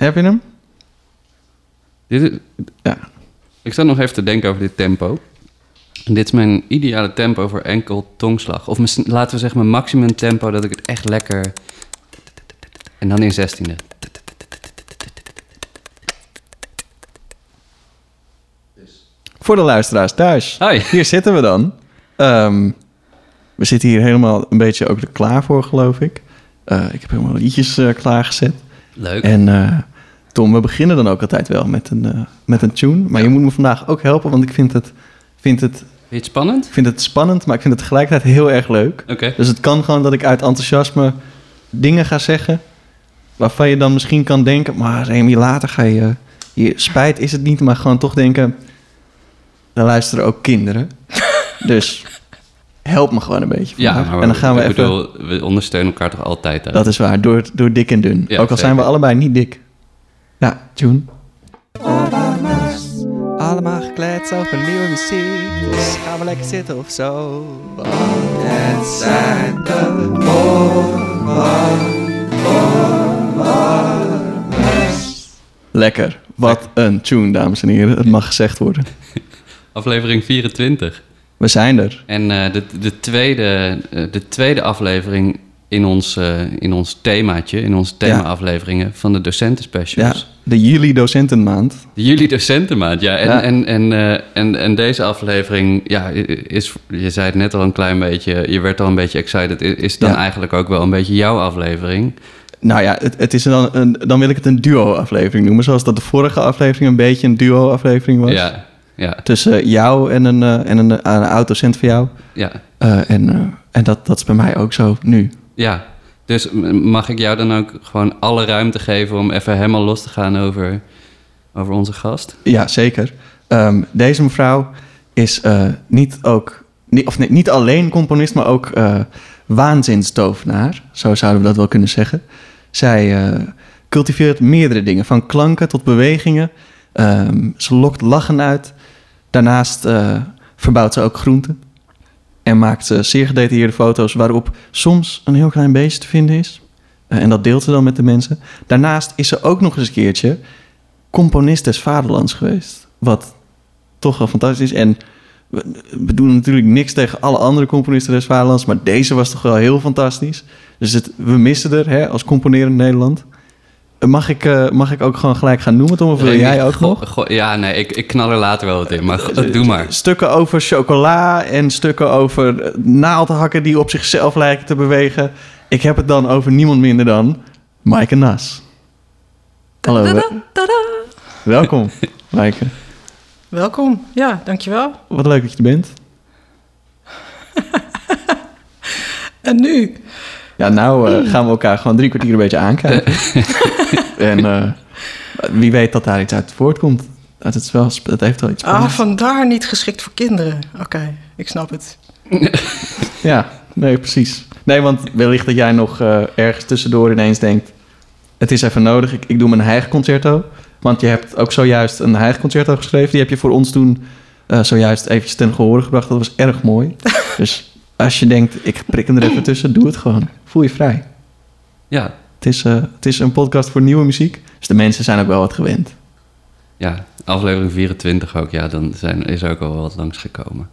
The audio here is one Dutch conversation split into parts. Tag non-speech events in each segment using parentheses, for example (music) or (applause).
Heb je hem? Dit is- Ja. Ik zat nog even te denken over dit tempo. En dit is mijn ideale tempo voor enkel tongslag. Of laten we zeggen mijn maximum tempo dat ik het echt lekker... En dan in zestiende. Voor de luisteraars thuis. Hoi. Hier zitten we dan. Ehm, we zitten hier helemaal een beetje ook klaar voor, geloof ik. Eh, ik heb helemaal liedjes eh, klaargezet. Leuk. En eh, Tom, we beginnen dan ook altijd wel met een, eh, met een tune. Maar je moet me vandaag ook helpen, want ik vind het, vind, het, Vind het spannend? vind het spannend, maar ik vind het tegelijkertijd heel erg leuk. Oké. Dus het kan gewoon dat ik uit enthousiasme dingen ga zeggen... waarvan je dan misschien kan denken... maar Remy, later ga je... je spijt is het niet, maar gewoon toch denken... er luisteren ook kinderen. (laughs) dus help me gewoon een beetje Ja, maar en dan gaan we ik even... bedoel, we ondersteunen elkaar toch altijd. Hè? Dat is waar, door, door dik en dun. Ja, ook al zijn we allebei niet dik. Ja, June. Allemaal gekleed over nieuwe muziek. Dus gaan we lekker zitten of zo. het zijn de Lekker. Wat een tune, dames en heren. Het mag gezegd worden. (laughs) Aflevering 24. We zijn er. En eh, de, de, tweede, eh, de tweede aflevering in ons, eh, in ons themaatje, in onze thema-afleveringen van de docenten Ja, de juli docentenmaand. De Jullie docentenmaand, ja. En, Ja. En, en, en, en deze aflevering, ja, is, je zei het net al een klein beetje, je werd al een beetje excited, is- is dan Ja. eigenlijk ook wel een beetje jouw aflevering. Nou ja, het, het is dan, een, dan wil ik het een duo-aflevering noemen. Zoals dat de vorige aflevering een beetje een duo-aflevering was. Ja, ja, Tussen jou en een, eh, en een, een oud-docent van jou. ja. Eh, en eh, en dat, dat is bij mij ook zo nu. Ja, dus mag ik jou dan ook gewoon alle ruimte geven om even helemaal los te gaan over, over onze gast? Ja, zeker. Ehm, deze mevrouw is eh, niet, ook, niet, of nee, niet alleen componist, maar ook eh waanzinstovenaar. Zo zouden we dat wel kunnen zeggen. Zij eh, cultiveert meerdere dingen, van klanken tot bewegingen. Ehm, ze lokt lachen uit. Daarnaast eh, verbouwt ze ook groenten. En maakt ze zeer gedetailleerde foto's waarop soms een heel klein beestje te vinden is. Eh, en dat deelt ze dan met de mensen. Daarnaast is ze ook nog eens een keertje componist des vaderlands geweest. Wat toch wel fantastisch is. En we, doen natuurlijk niks tegen alle andere componisten des vaderlands. Maar deze was toch wel heel fantastisch. Dus het, we missen er hè, als componerend Nederland. Mag ik, eh, mag ik ook gewoon gelijk gaan noemen, Tom? Of wil jij ook nog? ja, nee, ik, ik knal er later wel wat in, maar goh, doe maar. Stukken over chocola en stukken over naaldhakken die op zichzelf lijken te bewegen. Ik heb het dan over niemand minder dan Maaike Nas. Hallo. we- Welkom, (laughs) Maaike. Welkom. Ja, dankjewel. Wat leuk dat je er bent. (laughs) En nu? Ja, nou eh, gaan we elkaar gewoon drie kwartier een beetje aankijken. (laughs) (laughs) en eh, wie weet dat daar iets uit voortkomt. Het, is wel, sp- het heeft wel iets Ah, vandaar niet geschikt voor kinderen. Oké, ik snap het. (laughs) Ja, nee, precies. Nee, want wellicht dat jij nog eh, ergens tussendoor ineens denkt... het is even nodig, ik, ik doe mijn Heig-concerto. Want je hebt ook zojuist een Heig-concerto geschreven. Die heb je voor ons toen eh, zojuist eventjes ten gehore gebracht. Dat was erg mooi. (laughs) dus als je denkt, ik prik hem er even tussen, doe het gewoon. Voel je vrij. Ja, Het is, eh, het is een podcast voor nieuwe muziek. Dus de mensen zijn ook wel wat gewend. ja, aflevering 24 ook, ja, dan zijn, is er ook al wel wat langsgekomen.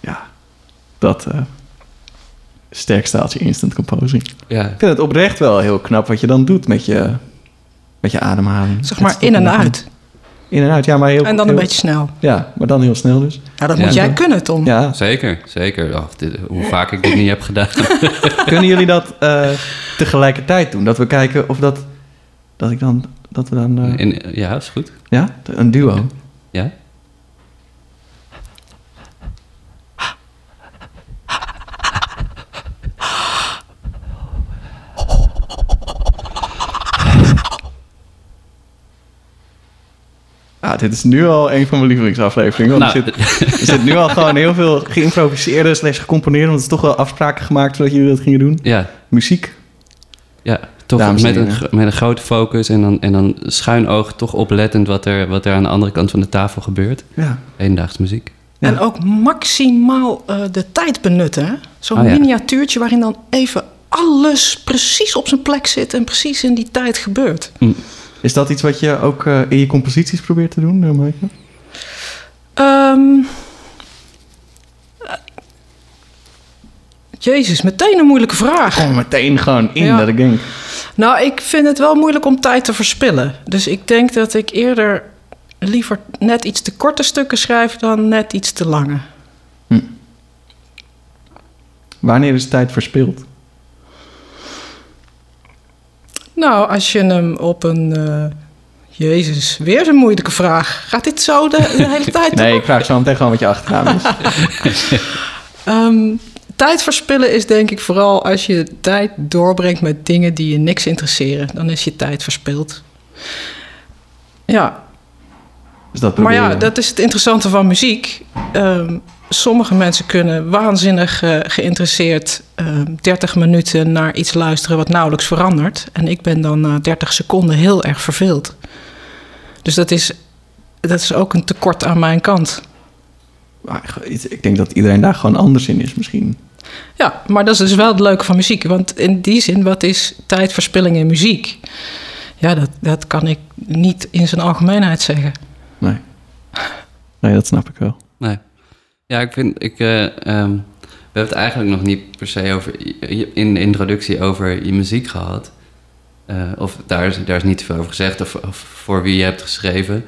Ja, dat eh sterk staaltje instant composing. Ja, Ik vind het oprecht wel heel knap wat je dan doet met je, met je ademhaling. Zeg maar in en uit. In en uit, ja, maar heel... En dan een beetje snel. Ja, maar dan heel snel dus. Ja, dat Ja. moet jij kunnen, Tom. Ja, zeker, zeker. Oh, dit- hoe vaak ik dit niet heb gedaan. (laughs) kunnen jullie dat eh, tegelijkertijd doen? Dat we kijken of dat... Dat ik dan... Dat we dan... eh, In, ja, is goed. ja, een duo. Ja? Dit is nu al een van mijn lievelingsafleveringen. Want Nou, er, zit, er zit nu al gewoon heel veel geïmproviseerde slash gecomponeerde... want het is toch wel afspraken gemaakt voordat jullie dat gingen doen. ja, Muziek. ja. Toch met een, met een grote focus en dan, en dan schuin oog toch oplettend wat er, wat er aan de andere kant van de tafel gebeurt. Ja. Hedendaags muziek. Ja. En ook maximaal eh, de tijd benutten. Zo'n Oh ja. miniatuurtje waarin dan even alles precies op zijn plek zit en precies in die tijd gebeurt. Is dat iets wat je ook eh, in je composities probeert te doen, eh, Maaike? Eh, Jezus, meteen een moeilijke vraag. Kom meteen gewoon in Ja. dat ik denk. Nou, ik vind het wel moeilijk om tijd te verspillen. Dus ik denk dat ik eerder liever net iets te korte stukken schrijf dan net iets te lange. Wanneer is tijd verspild? Nou, als je hem op een. eh, Jezus, weer zo'n moeilijke vraag. Gaat dit zo de, de hele (laughs) tijd? Nee, ik vraag zo meteen gewoon wat je achternaam is. (laughs) Ehm, tijd verspillen is denk ik vooral als je tijd doorbrengt met dingen die je niks interesseren. Dan is je tijd verspild. Ja, Dus dat maar ja, dat is het interessante van muziek. Ehm, sommige mensen kunnen waanzinnig eh, geïnteresseerd ehm 30 minuten naar iets luisteren wat nauwelijks verandert. En ik ben dan na 30 seconden heel erg verveeld. Dus dat is, dat is ook een tekort aan mijn kant. Maar ik denk dat iedereen daar gewoon anders in is misschien. Ja, maar dat is dus wel het leuke van muziek. Want in die zin, wat is tijdverspilling in muziek? Ja, dat, dat kan ik niet in zijn algemeenheid zeggen. Nee. Nee, dat snap ik wel. Nee. Ja, ik vind, ik, eh, ehm, we hebben het eigenlijk nog niet per se over, in de introductie over je muziek gehad. Eh, of daar is, daar is niet te veel over gezegd, of, of voor wie je hebt geschreven.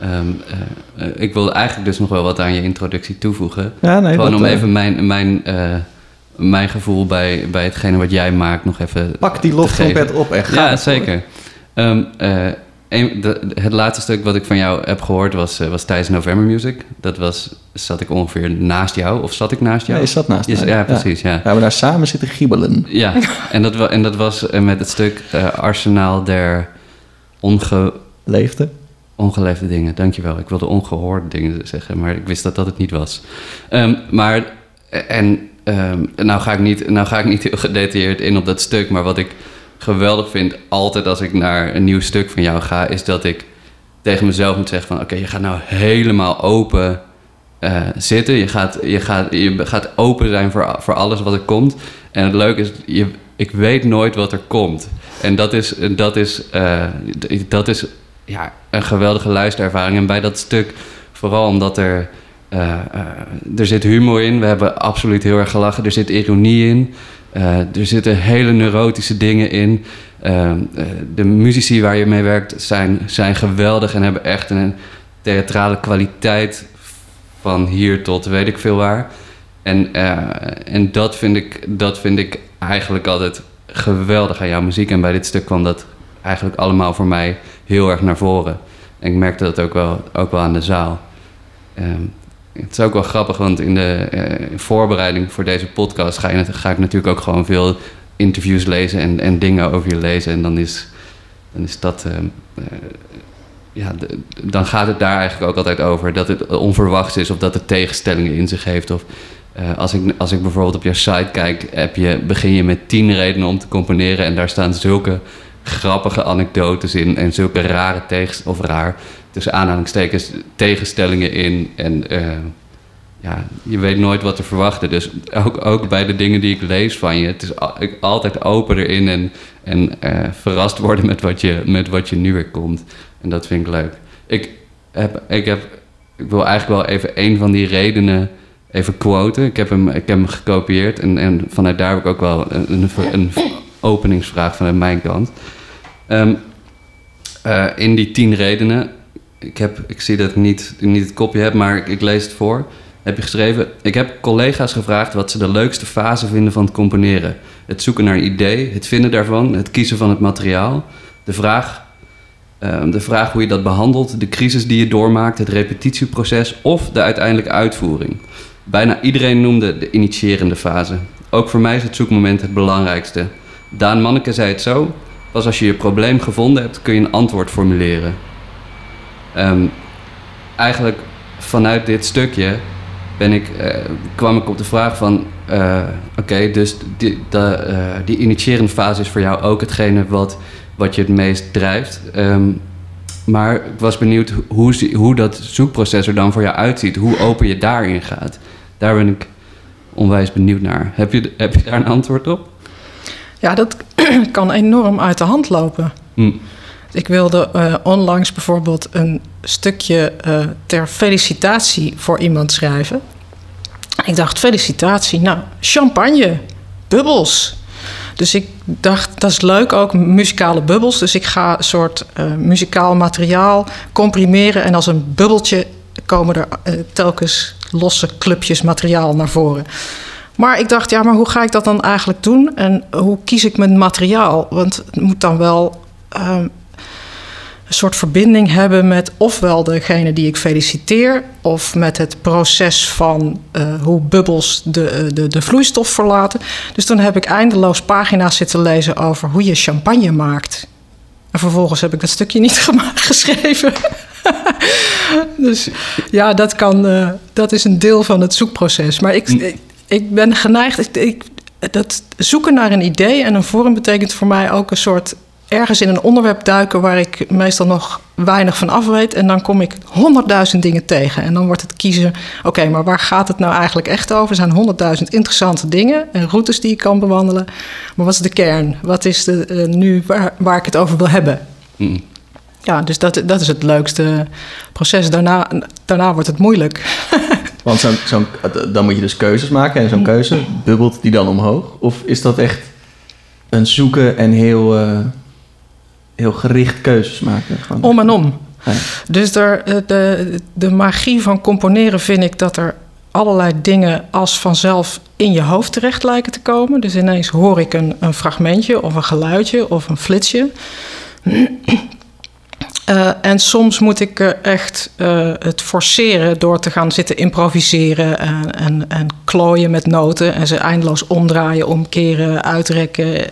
Ehm, eh, ik wil eigenlijk dus nog wel wat aan je introductie toevoegen. Ja, nee, Gewoon dat, om even mijn, mijn, mijn gevoel bij, bij hetgene wat jij maakt nog even Pak die loftrompet op en ga Ja, zeker. Eh, een- de- het laatste stuk wat ik van jou heb gehoord was, eh, was tijdens November Music. Dat was, zat ik ongeveer naast jou, of zat ik naast jou? Ja, je zat naast mij. ja, precies, ja. We hebben daar samen zitten giebelen. Ja, en dat, en dat was eh, met het stuk eh, Arsenaal der onge, Leefde. ongeleefde dingen. Dankjewel. Ik wilde ongehoorde dingen zeggen, maar ik wist dat dat het niet was. Ehm, maar, en ehm, nou, ga ik niet, nou ga ik niet heel gedetailleerd in op dat stuk, maar wat ik geweldig vind, altijd als ik naar een nieuw stuk van jou ga, is dat ik tegen mezelf moet zeggen van, oké, je gaat nou helemaal open eh, zitten. Je gaat, je, gaat, je gaat open zijn voor, voor alles wat er komt. En het leuke is, je, ik weet nooit wat er komt. En dat is, dat is, eh, dat is ja, een geweldige luisterervaring. En bij dat stuk, vooral omdat er, eh, er zit humor in. We hebben absoluut heel erg gelachen. Er zit ironie in. Eh, er zitten hele neurotische dingen in. Eh, eh, de muzici waar je mee werkt zijn, zijn geweldig en hebben echt een theatrale kwaliteit van hier tot weet ik veel waar. En, en dat, vind ik, dat vind ik eigenlijk altijd geweldig aan jouw muziek. En bij dit stuk kwam dat eigenlijk allemaal voor mij heel erg naar voren. En ik merkte dat ook wel, ook wel aan de zaal. Ehm, het is ook wel grappig, want in de eh, voorbereiding voor deze podcast ga, ga ik natuurlijk ook gewoon veel interviews lezen en, en dingen over je lezen. En dan is, dan is dat. ehm, eh, ja, dan gaat het daar eigenlijk ook altijd over. Dat het onverwachts is of dat het tegenstellingen in zich heeft. Of eh, als, ik, als ik bijvoorbeeld op jouw site kijk, heb je, begin je met tien redenen om te componeren. En daar staan zulke grappige anekdotes in. En zulke rare tegens, of raar, tussen aanhalingstekens, tegenstellingen in. En eh, ja, je weet nooit wat te verwachten. Dus ook, ook bij de dingen die ik lees van je, het is altijd open erin en, en eh, verrast worden met wat, je, met wat je nu weer komt. En dat vind ik leuk. Ik, heb, ik, heb, ik wil eigenlijk wel even een van die redenen even quoten. Ik heb hem, ik heb hem gekopieerd en, en vanuit daar heb ik ook wel een, een openingsvraag vanuit mijn kant. Ehm, eh, in die tien redenen, ik, heb, ik zie dat ik niet, niet het kopje heb, maar ik, lees het voor. Heb je geschreven: Ik heb collega's gevraagd wat ze de leukste fase vinden van het componeren. Het zoeken naar een idee, het vinden daarvan, het kiezen van het materiaal. De vraag, eh, de vraag hoe je dat behandelt, de crisis die je doormaakt, het repetitieproces of de uiteindelijke uitvoering. Bijna iedereen noemde de initiërende fase. Ook voor mij is het zoekmoment het belangrijkste. Daan Manneke zei het zo: Pas als je je probleem gevonden hebt, kun je een antwoord formuleren. Ehm, eigenlijk vanuit dit stukje ben ik, eh, kwam ik op de vraag van... eh, Oké, dus die, de, eh, die initiërende fase is voor jou ook hetgene wat, wat je het meest drijft. Ehm, maar ik was benieuwd hoe, hoe dat zoekproces er dan voor jou uitziet. Hoe open je daarin gaat. Daar ben ik onwijs benieuwd naar. Heb je, heb je daar een antwoord op? Ja, dat (clears throat) kan enorm uit de hand lopen. Hm. Ik wilde eh, onlangs bijvoorbeeld een stukje eh, ter felicitatie voor iemand schrijven. Ik dacht, felicitatie, nou, champagne, bubbels. Dus ik dacht, dat is leuk ook, muzikale bubbels. Dus ik ga een soort eh, muzikaal materiaal comprimeren... en als een bubbeltje komen er telkens losse clubjes materiaal naar voren. Maar ik dacht, ja, maar hoe ga ik dat dan eigenlijk doen? En hoe kies ik mijn materiaal? Want het moet dan wel ehm, een soort verbinding hebben met ofwel degene die ik feliciteer, of met het proces van eh, hoe bubbels de, eh, de, de vloeistof verlaten. Dus toen heb ik eindeloos pagina's zitten lezen over hoe je champagne maakt. En vervolgens heb ik dat stukje niet (laughs) geschreven. (laughs) dus ja, dat, kan, eh, dat is een deel van het zoekproces. Maar ik, ik, ben geneigd. Ik, ik, dat zoeken naar een idee en een vorm betekent voor mij ook een soort ergens in een onderwerp duiken waar ik meestal nog weinig van af weet. En dan kom ik honderdduizend dingen tegen. En dan wordt het kiezen, oké, maar waar gaat het nou eigenlijk echt over? Er zijn honderdduizend interessante dingen en routes die ik kan bewandelen. Maar wat is de kern? Wat is de, eh, nu waar, waar ik het over wil hebben? Hm. Ja, dus dat, dat is het leukste proces. Daarna, daarna wordt het moeilijk. (laughs) Want zo'n, zo'n, dan moet je dus keuzes maken en zo'n keuze, bubbelt die dan omhoog? Of is dat echt een zoeken en heel, eh, heel gericht keuzes maken? Gewoon? Om en om. Ja. Dus er, eh, de, de magie van componeren vind ik dat er allerlei dingen als vanzelf in je hoofd terecht lijken te komen. Dus ineens hoor ik een, een fragmentje of een geluidje of een flitsje. Eh, en soms moet ik echt eh, het forceren door te gaan zitten improviseren en, en, en klooien met noten en ze eindeloos omdraaien, omkeren, uitrekken,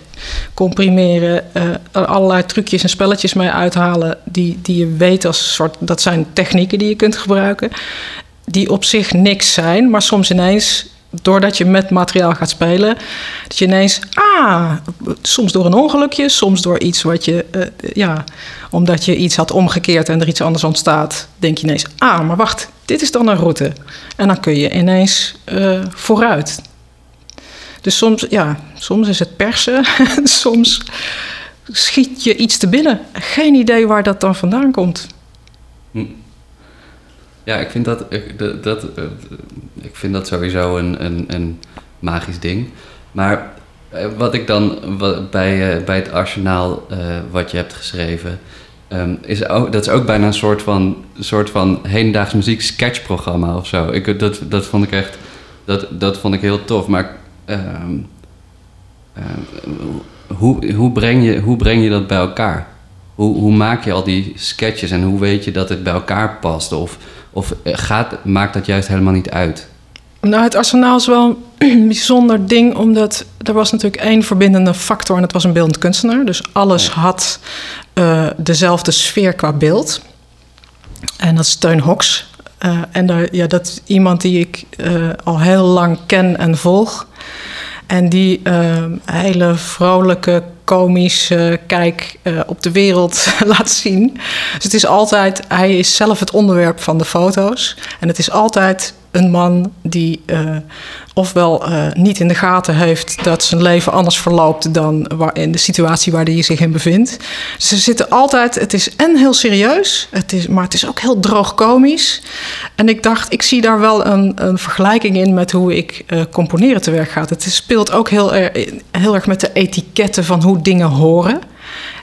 comprimeren. eh, er allerlei trucjes en spelletjes mee uithalen die, die je weet als soort, dat zijn technieken die je kunt gebruiken. Die op zich niks zijn, maar soms ineens doordat je met materiaal gaat spelen, dat je ineens, ah, soms door een ongelukje, soms door iets wat je, eh, ja, omdat je iets had omgekeerd en er iets anders ontstaat, denk je ineens, ah, maar wacht, dit is dan een route. En dan kun je ineens eh, vooruit. Dus soms, ja, soms is het persen, (laughs) soms schiet je iets te binnen. Geen idee waar dat dan vandaan komt. Ja, ik vind dat, ik, dat, eh, ik vind dat sowieso een, een, een magisch ding. Maar eh, wat ik dan wat, bij, eh, bij het arsenaal wat je hebt geschreven, ehm, is ook, dat is ook bijna een soort van, soort van hedendaags muziek sketchprogramma of zo. Ik, dat, dat vond ik echt, dat, dat vond ik heel tof. Maar ehm, ehm, hoe, hoe, breng je, hoe breng je dat bij elkaar? Hoe, hoe maak je al die sketches en hoe weet je dat het bij elkaar past? Of, of eh, gaat, maakt dat juist helemaal niet uit? Nou, het arsenaal is wel een (clears throat) bijzonder ding, omdat er was natuurlijk één verbindende factor en dat was een beeldend kunstenaar. Dus alles had eh, dezelfde sfeer qua beeld. En dat is Teun Hoks. Eh, en daar, ja, dat is iemand die ik al heel lang ken en volg. En die eh, hele vrolijke, komische kijk eh, op de wereld (laughs) laat zien. Dus het is altijd, hij is zelf het onderwerp van de foto's. En het is altijd een man die uh, ofwel uh, niet in de gaten heeft dat zijn leven anders verloopt dan in de situatie waar hij zich in bevindt. Dus ze zitten altijd, het is en heel serieus, het is, maar het is ook heel droog komisch. En ik dacht, ik zie daar wel een, een vergelijking in met hoe ik uh, componeren te werk gaat. Het speelt ook heel, heel erg met de etiketten van hoe dingen horen.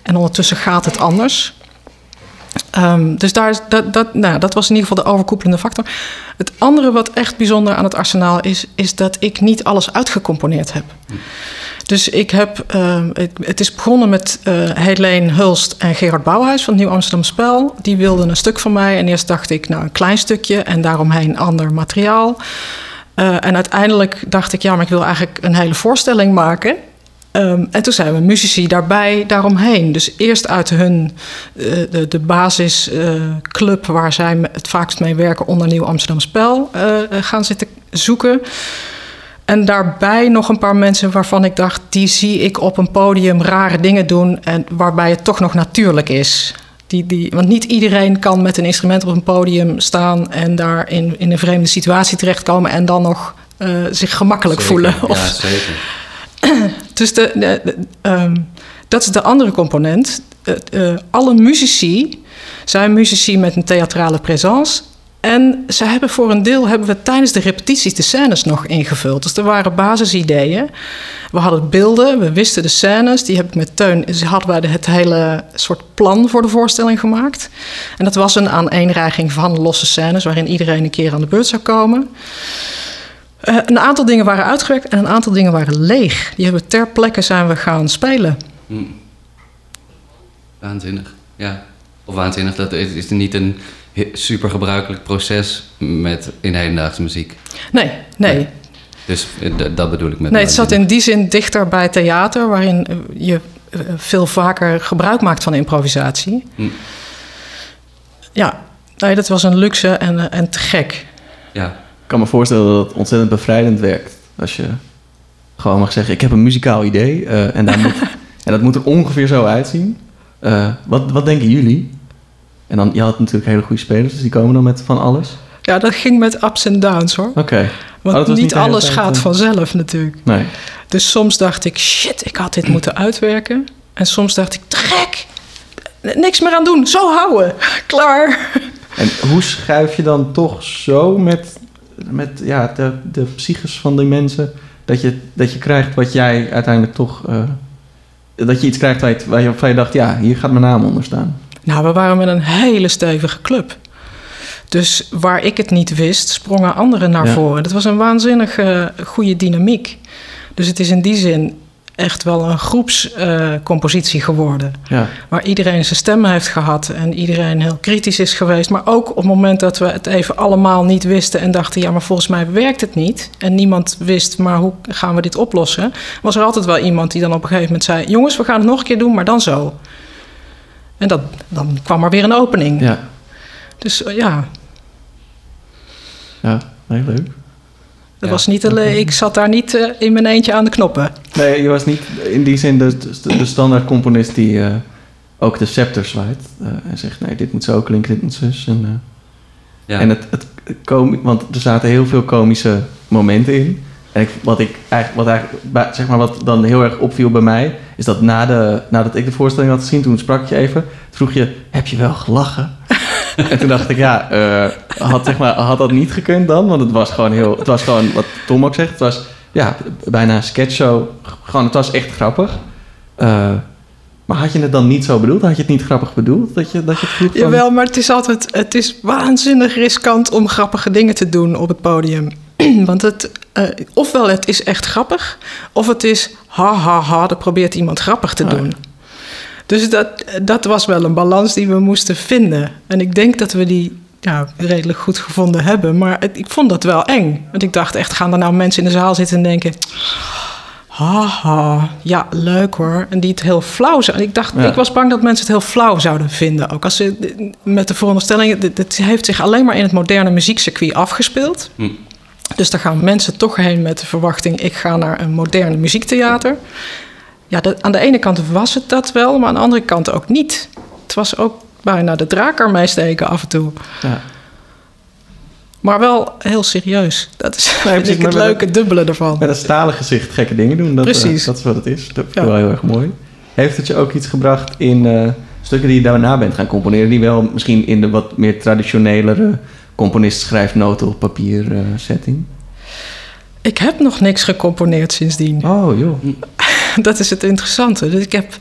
En ondertussen gaat het anders. Um, dus daar, dat, dat, nou, dat was in ieder geval de overkoepelende factor. Het andere wat echt bijzonder aan het arsenaal is, is dat ik niet alles uitgecomponeerd heb. Dus ik heb, het, het, is begonnen met uh, Hulst en Gerard Bouwhuis van het Nieuw Amsterdam Spel. Die wilden een stuk van mij en eerst dacht ik, nou een klein stukje en daaromheen ander materiaal. Uh, en uiteindelijk dacht ik, ja, maar ik wil eigenlijk een hele voorstelling maken. Um, en toen zijn we muzici daarbij, daaromheen. Dus eerst uit hun, uh, de, de basisclub uh, waar zij het vaakst mee werken onder Nieuw Amsterdam Spel uh, gaan zitten zoeken. En daarbij nog een paar mensen waarvan ik dacht, die zie ik op een podium rare dingen doen en waarbij het toch nog natuurlijk is. Die, die, want niet iedereen kan met een instrument op een podium staan en daar in, in een vreemde situatie terechtkomen en dan nog zich gemakkelijk Zeker. voelen. Ja, Of, zeker. Dus de, ehm, dat is de andere component. Eh, eh, alle muzici zijn muzici met een theatrale présence. En ze hebben voor een deel hebben we tijdens de repetities de scènes nog ingevuld. Dus er waren basisideeën. We hadden beelden, we wisten de scènes. Die heb ik met Teun. Dus hadden de- het hele soort plan voor de voorstelling gemaakt. En dat was een aaneenreiging van losse scènes waarin iedereen een keer aan de beurt zou komen. Eh, een aantal dingen waren uitgewerkt en een aantal dingen waren leeg. Die hebben we ter plekke zijn we gaan spelen. Hm. Waanzinnig, ja. Of waanzinnig, dat is, is niet een super gebruikelijk proces met in hedendaagse muziek. Nee, nee. Dus eh, dat bedoel ik met Nee, het zat in die zin dichter bij theater, waarin eh, je veel vaker gebruik maakt van improvisatie. Hm. Ja, nee, dat was een luxe en, en te gek. Ja, kan me voorstellen dat het ontzettend bevrijdend werkt. Als je gewoon mag zeggen, ik heb een muzikaal idee eh, en, daar moet, (laughs) en dat moet er ongeveer zo uitzien. Eh, wat, wat denken jullie? En dan, je had natuurlijk hele goede spelers, dus die komen dan met van alles. Ja, dat ging met ups en downs hoor. Oké. Want Oh, niet, alles tijd, gaat eh, vanzelf natuurlijk. Nee. Dus soms dacht ik, shit, ik had dit moeten uitwerken. En soms dacht ik, te gek, niks meer aan doen, zo houden, (laughs) klaar. En hoe schuif je dan toch zo met, met ja, de, de psyches van die mensen... Dat je, dat je krijgt wat jij uiteindelijk toch... eh, dat je iets krijgt waar je, waar je, waarvan je dacht... ja, hier gaat mijn naam onder staan. Nou, we waren met een hele stevige club. Dus waar ik het niet wist, sprongen anderen naar Ja. voren. Dat was een waanzinnige goede dynamiek. Dus het is in die zin echt wel een groepscompositie geworden. Ja, Waar iedereen zijn stem heeft gehad en iedereen heel kritisch is geweest. Maar ook op het moment dat we het even allemaal niet wisten en dachten: ja, maar volgens mij werkt het niet. En niemand wist, maar hoe gaan we dit oplossen? Was er altijd wel iemand die dan op een gegeven moment zei: jongens, we gaan het nog een keer doen, maar dan zo. En dat, dan kwam er weer een opening. ja, Dus eh, ja, ja. Nee, leuk. dat Ja. was niet alleen, ik zat daar niet eh, in mijn eentje aan de knoppen. Nee, je was niet in die zin de, de, de standaard componist die eh, ook de scepter zwaait. eh, en zegt, nee, dit moet zo klinken, dit moet zus. En, eh, ja. en het, het want er zaten heel veel komische momenten in. En ik, wat ik eigenlijk, wat eigenlijk, zeg maar, wat dan heel erg opviel bij mij, is dat na de, nadat ik de voorstelling had gezien, toen sprak je even, vroeg je, heb je wel gelachen? (laughs) en toen dacht ik, ja, had, zeg maar, had dat niet gekund dan? Want het was gewoon heel, het was gewoon, wat Tom ook zegt, het was ja, bijna een sketchshow. Gewoon, het was echt grappig. Eh, maar had je het dan niet zo bedoeld? Had je het niet grappig bedoeld? Dat je, dat je het van- Jawel, maar het is altijd, het is waanzinnig riskant om grappige dingen te doen op het podium. (clears throat) Want het, eh, ofwel het is echt grappig, of het is ha ha ha, er probeert iemand grappig te Ah, doen. Dus dat, dat was wel een balans die we moesten vinden. En ik denk dat we die ja, redelijk goed gevonden hebben. Maar het- ik vond dat wel eng. Want ik dacht echt, gaan er nou mensen in de zaal zitten en denken... Haha, ja, leuk hoor. En die het heel flauw zouden. Ik dacht, Ja. ik was bang dat mensen het heel flauw zouden vinden. Ook als ze met de veronderstelling, dit heeft zich alleen maar in het moderne muziekcircuit afgespeeld. Hm. Dus daar gaan mensen toch heen met de verwachting: ik ga naar een moderne muziektheater. Ja, dat, aan de ene kant was het dat wel, maar aan de andere kant ook niet. Het was ook bijna de draak ermee steken af en toe. Ja. Maar wel heel serieus. Dat is precies, ik het leuke dubbele ervan. Met een stalen gezicht gekke dingen doen. Dat, eh, Precies. dat is wat het is. Dat vind ik Ja. wel heel erg mooi. Heeft het je ook iets gebracht in eh, stukken die je daarna bent gaan componeren... die wel misschien in de wat meer traditionelere componist schrijft noten op papier eh, setting? Ik heb nog niks gecomponeerd sindsdien. Oh joh. (laughs) dat is het interessante. Dus ik heb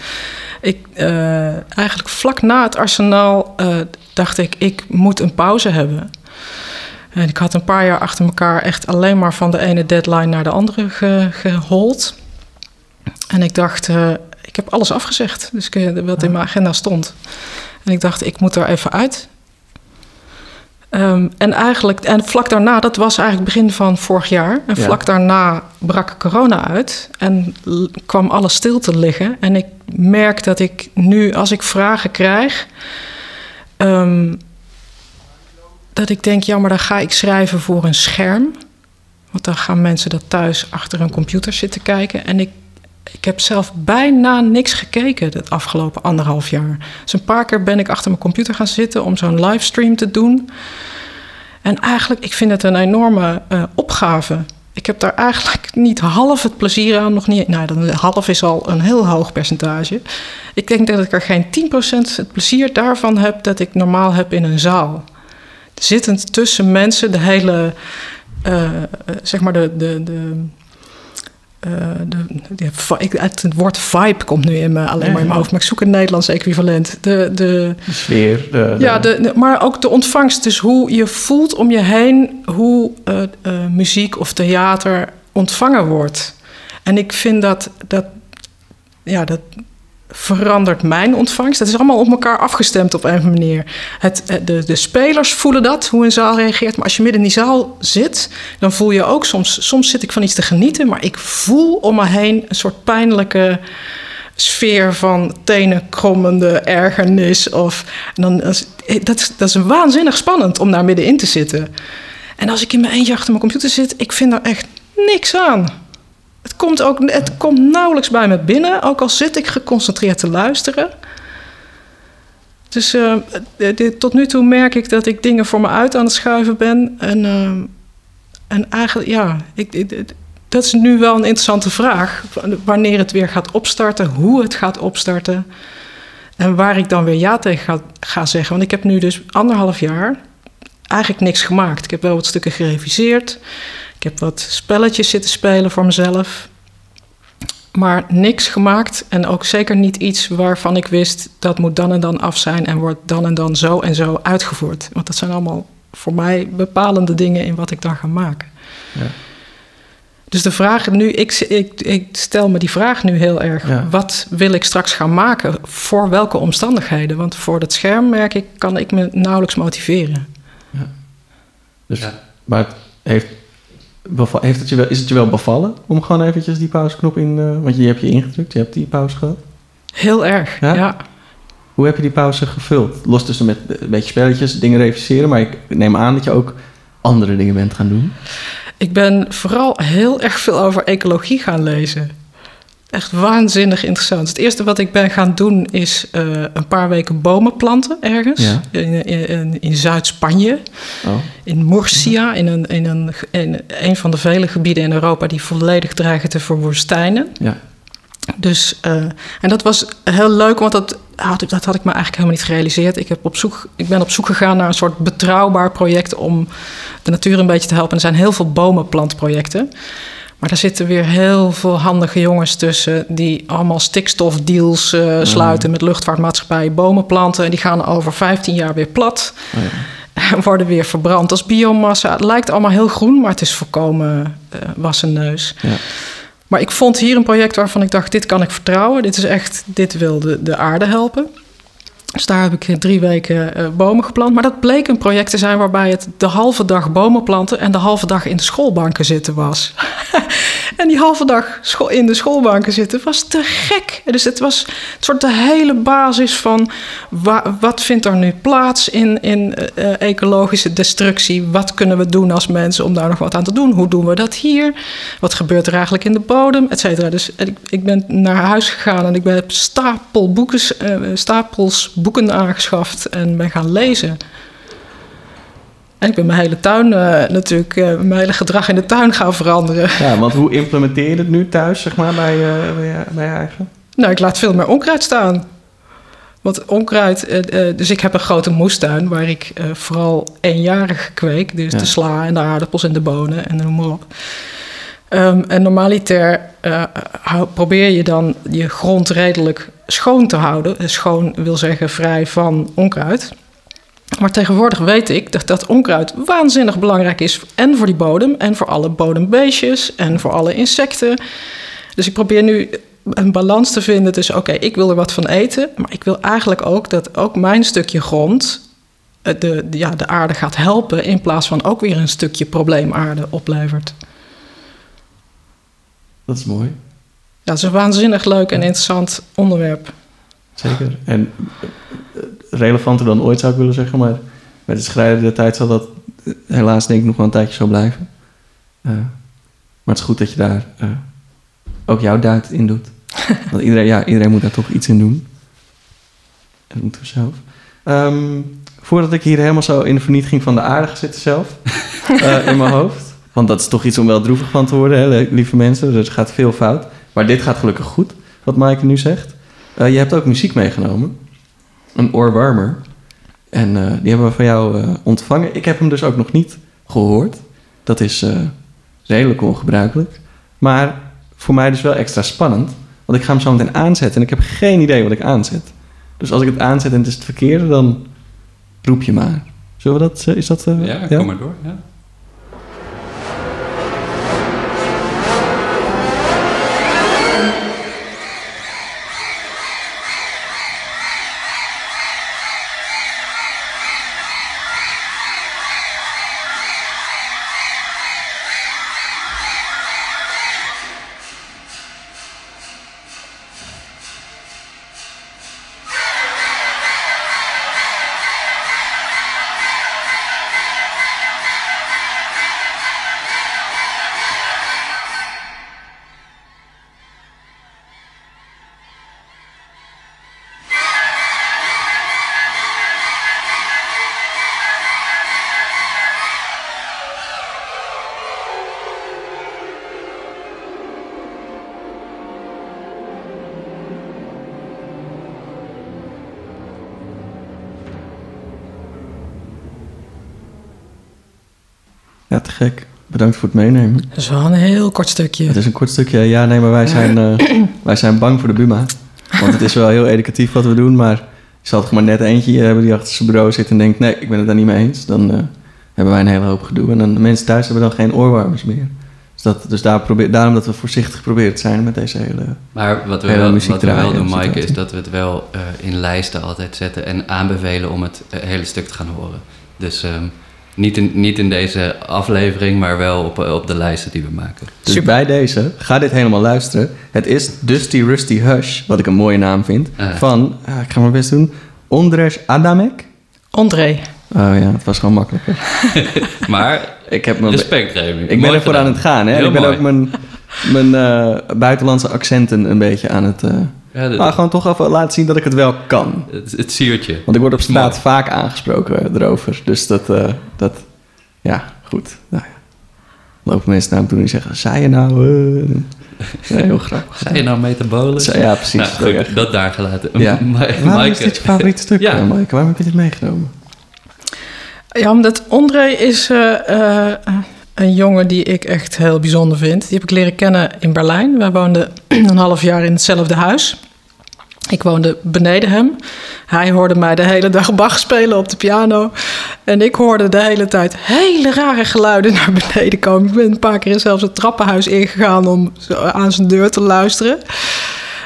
ik, eh, eigenlijk vlak na het arsenaal eh, dacht ik, ik moet een pauze hebben. En ik had een paar jaar achter elkaar echt alleen maar van de ene deadline naar de andere ge, gehold. En ik dacht, eh, ik heb alles afgezegd. Dus wat in mijn agenda stond. En ik dacht, ik moet er even uit. Ehm, en eigenlijk, en vlak daarna, dat was eigenlijk begin van vorig jaar. En Ja. vlak daarna brak corona uit en kwam alles stil te liggen. En ik merk dat ik nu, als ik vragen krijg, ehm, dat ik denk, ja, maar dan ga ik schrijven voor een scherm. Want dan gaan mensen dat thuis achter een computer zitten kijken. En ik, ik heb zelf bijna niks gekeken het afgelopen anderhalf jaar. Dus een paar keer ben ik achter mijn computer gaan zitten om zo'n livestream te doen. En eigenlijk, ik vind het een enorme uh, opgave. Ik heb daar eigenlijk niet half het plezier aan, nog niet. Nou, dan half is al een heel hoog percentage. Ik denk dat ik er geen 10% het plezier daarvan heb dat ik normaal heb in een zaal. Zittend tussen mensen, de hele, uh, zeg maar, de, de, de uh, de, de, het woord vibe komt nu in me, alleen maar in mijn hoofd, maar ik zoek een Nederlands equivalent. De, de, de sfeer. De, ja, de, maar ook de ontvangst. Dus hoe je voelt om je heen hoe uh, uh, muziek of theater ontvangen wordt. En ik vind dat, dat, ja, dat, verandert mijn ontvangst. Dat is allemaal op elkaar afgestemd op een manier. Het, de, de spelers voelen dat, hoe een zaal reageert. Maar als je midden in die zaal zit, dan voel je ook soms... Soms zit ik van iets te genieten, maar ik voel om me heen... een soort pijnlijke sfeer van tenenkrommende ergernis. Of, dan, dat, is, dat is waanzinnig spannend om daar middenin te zitten. En als ik in mijn eentje achter mijn computer zit... ik vind daar echt niks aan. Komt, ook, het komt nauwelijks bij me binnen, ook al zit ik geconcentreerd te luisteren. Dus uh, dit, tot nu toe merk ik dat ik dingen voor me uit aan het schuiven ben. En, uh, en eigenlijk, ja, ik, dat is nu wel een interessante vraag. Wanneer het weer gaat opstarten, hoe het gaat opstarten. En waar ik dan weer ja tegen ga, ga zeggen. Want ik heb nu dus anderhalf jaar eigenlijk niks gemaakt. Ik heb wel wat stukken gereviseerd. Ik heb wat spelletjes zitten spelen voor mezelf. Maar niks gemaakt en ook zeker niet iets waarvan ik wist dat moet dan en dan af zijn en wordt dan en dan zo en zo uitgevoerd. Want dat zijn allemaal voor mij bepalende dingen in wat ik dan ga maken. Ja. Dus de vraag nu, ik, ik, ik, stel me die vraag nu heel erg. Wat wil ik straks gaan maken? Voor welke omstandigheden? Want voor dat scherm merk ik, kan ik me nauwelijks motiveren. Ja. Dus, Maar heeft heeft het je wel, is het je wel bevallen om gewoon eventjes die pauzeknop in... Uh, want je hebt je ingedrukt, je hebt die pauze gehad. Heel erg, ja? Hoe heb je die pauze gevuld? Los tussen met een beetje spelletjes, dingen reviseren... maar ik neem aan dat je ook andere dingen bent gaan doen. Ik ben vooral heel erg veel over ecologie gaan lezen echt waanzinnig interessant. Het eerste wat ik ben gaan doen is uh, een paar weken bomen planten ergens. Ja. In, in, in Zuid-Spanje. Oh. In Murcia. In, een, in, een, in een van de vele gebieden in Europa die volledig dreigen te verwoestijnen. Ja. Dus, uh, en dat was heel leuk, want dat had, dat had ik me eigenlijk helemaal niet gerealiseerd. Ik, heb op zoek, ik ben op zoek gegaan naar een soort betrouwbaar project om de natuur een beetje te helpen. er zijn heel veel bomenplantprojecten. Maar daar zitten weer heel veel handige jongens tussen die allemaal stikstofdeals uh, sluiten met luchtvaartmaatschappijen, bomen planten. En die gaan over 15 jaar weer plat. Oh ja. (laughs) En worden weer verbrand als biomassa. Het lijkt allemaal heel groen, maar het is volkomen uh, wassen neus. Ja. Maar ik vond hier een project waarvan ik dacht: dit kan ik vertrouwen. Dit is echt, dit wil de, de aarde helpen. Dus daar heb ik drie weken uh, bomen geplant. Maar dat bleek een project te zijn waarbij het de halve dag bomen planten en de halve dag in de schoolbanken zitten was. (laughs) en die halve dag in de schoolbanken zitten was te gek. Dus het was een soort de hele basis van wat vindt er nu plaats in, in uh, ecologische destructie? Wat kunnen we doen als mensen om daar nog wat aan te doen? Hoe doen we dat hier? Wat gebeurt er eigenlijk in de bodem? Et cetera. Dus ik, ik, ben naar huis gegaan en ik ben stapel boeken, stapels boeken aangeschaft en ben gaan lezen. En ik ben mijn hele tuin uh, natuurlijk, uh, mijn hele gedrag in de tuin gaan veranderen. Ja, want hoe implementeer je het nu thuis, zeg maar, bij, uh, bij, je, bij je eigen? Nou, ik laat veel meer onkruid staan. Want onkruid, dus ik heb een grote moestuin waar ik vooral eenjarig kweek. Dus de sla en de aardappels en de bonen en noem maar op. Um, en normaliter probeer je dan je grond redelijk schoon te houden. Schoon wil zeggen vrij van onkruid. Maar tegenwoordig weet ik dat dat onkruid waanzinnig belangrijk is. En voor die bodem, en voor alle bodembeestjes, en voor alle insecten. Dus ik probeer nu een balans te vinden tussen: oké, ik wil er wat van eten. Maar ik wil eigenlijk ook dat ook mijn stukje grond eh, de, ja, de aarde gaat helpen. In plaats van ook weer een stukje probleemaarde oplevert. Dat is mooi. Ja, het is een waanzinnig leuk en interessant onderwerp. Zeker. En eh, relevanter dan ooit zou ik willen zeggen, maar met het schrijven der tijd zal dat eh, helaas denk ik nog wel een tijdje zo blijven. Uh, maar het is goed dat je daar uh, ook jouw duit in doet. (laughs) Want iedereen, ja, iedereen moet daar toch iets in doen. En dat moeten we zelf. Ehm, voordat ik hier helemaal zo in de vernietiging van de aarde ga zitten zelf, (laughs) eh, in mijn hoofd. Want dat is toch iets om wel droevig van te worden, hè, lieve mensen. Dus er gaat veel fout. Maar dit gaat gelukkig goed, wat Maaike nu zegt. Eh, je hebt ook muziek meegenomen. Een oorwarmer. En eh, die hebben we van jou eh, ontvangen. Ik heb hem dus ook nog niet gehoord. Dat is redelijk ongebruikelijk. Maar voor mij dus wel extra spannend. Want ik ga hem zo meteen aanzetten en ik heb geen idee wat ik aanzet. Dus als ik het aanzet en het is het verkeerde, dan roep je maar. Zullen we dat, is dat... eh, Ja, kom maar door. Ja. Ja, te gek. Bedankt voor het meenemen. Dat is wel een heel kort stukje. Het is een kort stukje. Ja, nee, maar wij zijn, eh, (clears throat) wij zijn bang voor de Buma. Want het is wel heel educatief wat we doen, maar je zal toch maar net eentje hebben die achter zijn bureau zit en denkt: nee, ik ben het daar niet mee eens. Dan eh, hebben wij een hele hoop gedoe. En dan, de mensen thuis hebben dan geen oorwarmers meer. Dus, dat, dus daar probeer, daarom dat we voorzichtig proberen te zijn met deze hele. Maar wat we wel, wat we wel doen, en Maaike, is dat we het wel eh, in lijsten altijd zetten en aanbevelen om het hele stuk te gaan horen. Dus ehm, niet, in, niet in deze aflevering, maar wel op, eh, op de lijsten die we maken. Dus Super. bij deze, ga dit helemaal luisteren. Het is Dusty Rusty Hush, wat ik een mooie naam vind. Ah. Van, ah, ik ga mijn best doen, Ondrej Adamek. André. Oh ja, het was gewoon makkelijker. (laughs) Maar Ik heb mijn respect, Remy. Ik ben Mooi ervoor gedaan. aan het gaan, hè? Heel ik ben mooi. ook mijn, mijn eh, buitenlandse accenten een beetje aan het... eh Ja, maar gewoon toch even laten zien dat ik het wel kan. het, het siertje. Want ik word op straat Mooi. vaak aangesproken eh, erover. Dus dat, eh, dat... Ja, goed. Nou ja. Lopen mensen naar me toe en zeggen... Zei je nou... eh?" Ja, heel (laughs) grappig. Zei je nou metabolus? Zei- Ja, precies. Nou, Dat goed, daar gelaten. Ja. (laughs) Waarom is dit je favoriete stuk, Ja. ja. Maaike? Waarom heb je dit meegenomen? Ja, omdat André is eh, eh, een jongen die ik echt heel bijzonder vind. Die heb ik leren kennen in Berlijn. Wij woonden (clears throat) een half jaar in hetzelfde huis. Ik woonde beneden hem. Hij hoorde mij de hele dag Bach spelen op de piano. En ik hoorde de hele tijd hele rare geluiden naar beneden komen. Ik ben een paar keer zelfs het trappenhuis ingegaan om aan zijn deur te luisteren.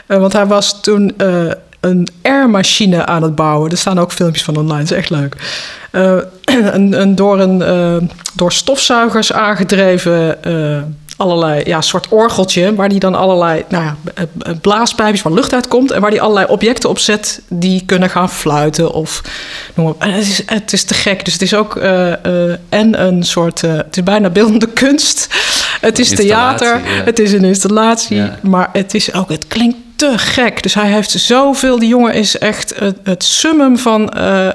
Eh, want hij was toen eh, een airmachine aan het bouwen. Er staan ook filmpjes van online, dat is echt leuk. Eh, (clears throat) een, een door, een, eh, door stofzuigers aangedreven eh, allerlei ja, soort orgeltje... waar die dan allerlei nou ja, b- blaaspijpjes waar lucht uitkomt... en waar die allerlei objecten op zet die kunnen gaan fluiten of noem maar op. En het is, het is te gek. Dus het is ook eh, eh, en een soort... eh, het is bijna beeldende kunst. Het is theater, ja. het is een installatie... Ja. maar het is ook... Het klinkt te gek. Dus hij heeft zoveel... Die jongen is echt het, summum van... eh,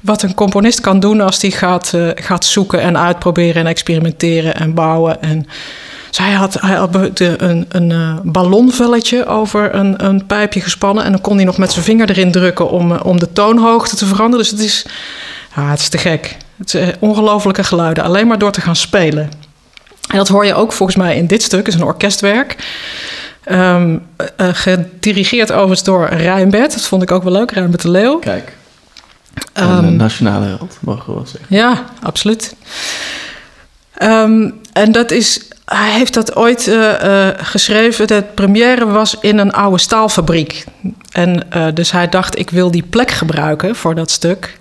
wat een componist kan doen als hij gaat, eh, gaat zoeken en uitproberen en experimenteren en bouwen. En zij had, hij had een, een eh, ballonvelletje over een, een pijpje gespannen. En dan kon hij nog met zijn vinger erin drukken om, om de toonhoogte te veranderen. Dus het is, ja, het is te gek. Het ongelofelijke geluiden, alleen maar door te gaan spelen. En dat hoor je ook volgens mij in dit stuk, het is een orkestwerk. Ehm, eh, gedirigeerd overigens door Rijnbert. Dat vond ik ook wel leuk, Rijnbert de Leeuw. Kijk, een Ehm, eh, nationale held, mogen we wel zeggen. ja, absoluut. Ehm, en dat is, hij heeft dat ooit eh, eh, geschreven. De première was in een oude staalfabriek. En dus hij dacht, ik wil die plek gebruiken voor dat stuk.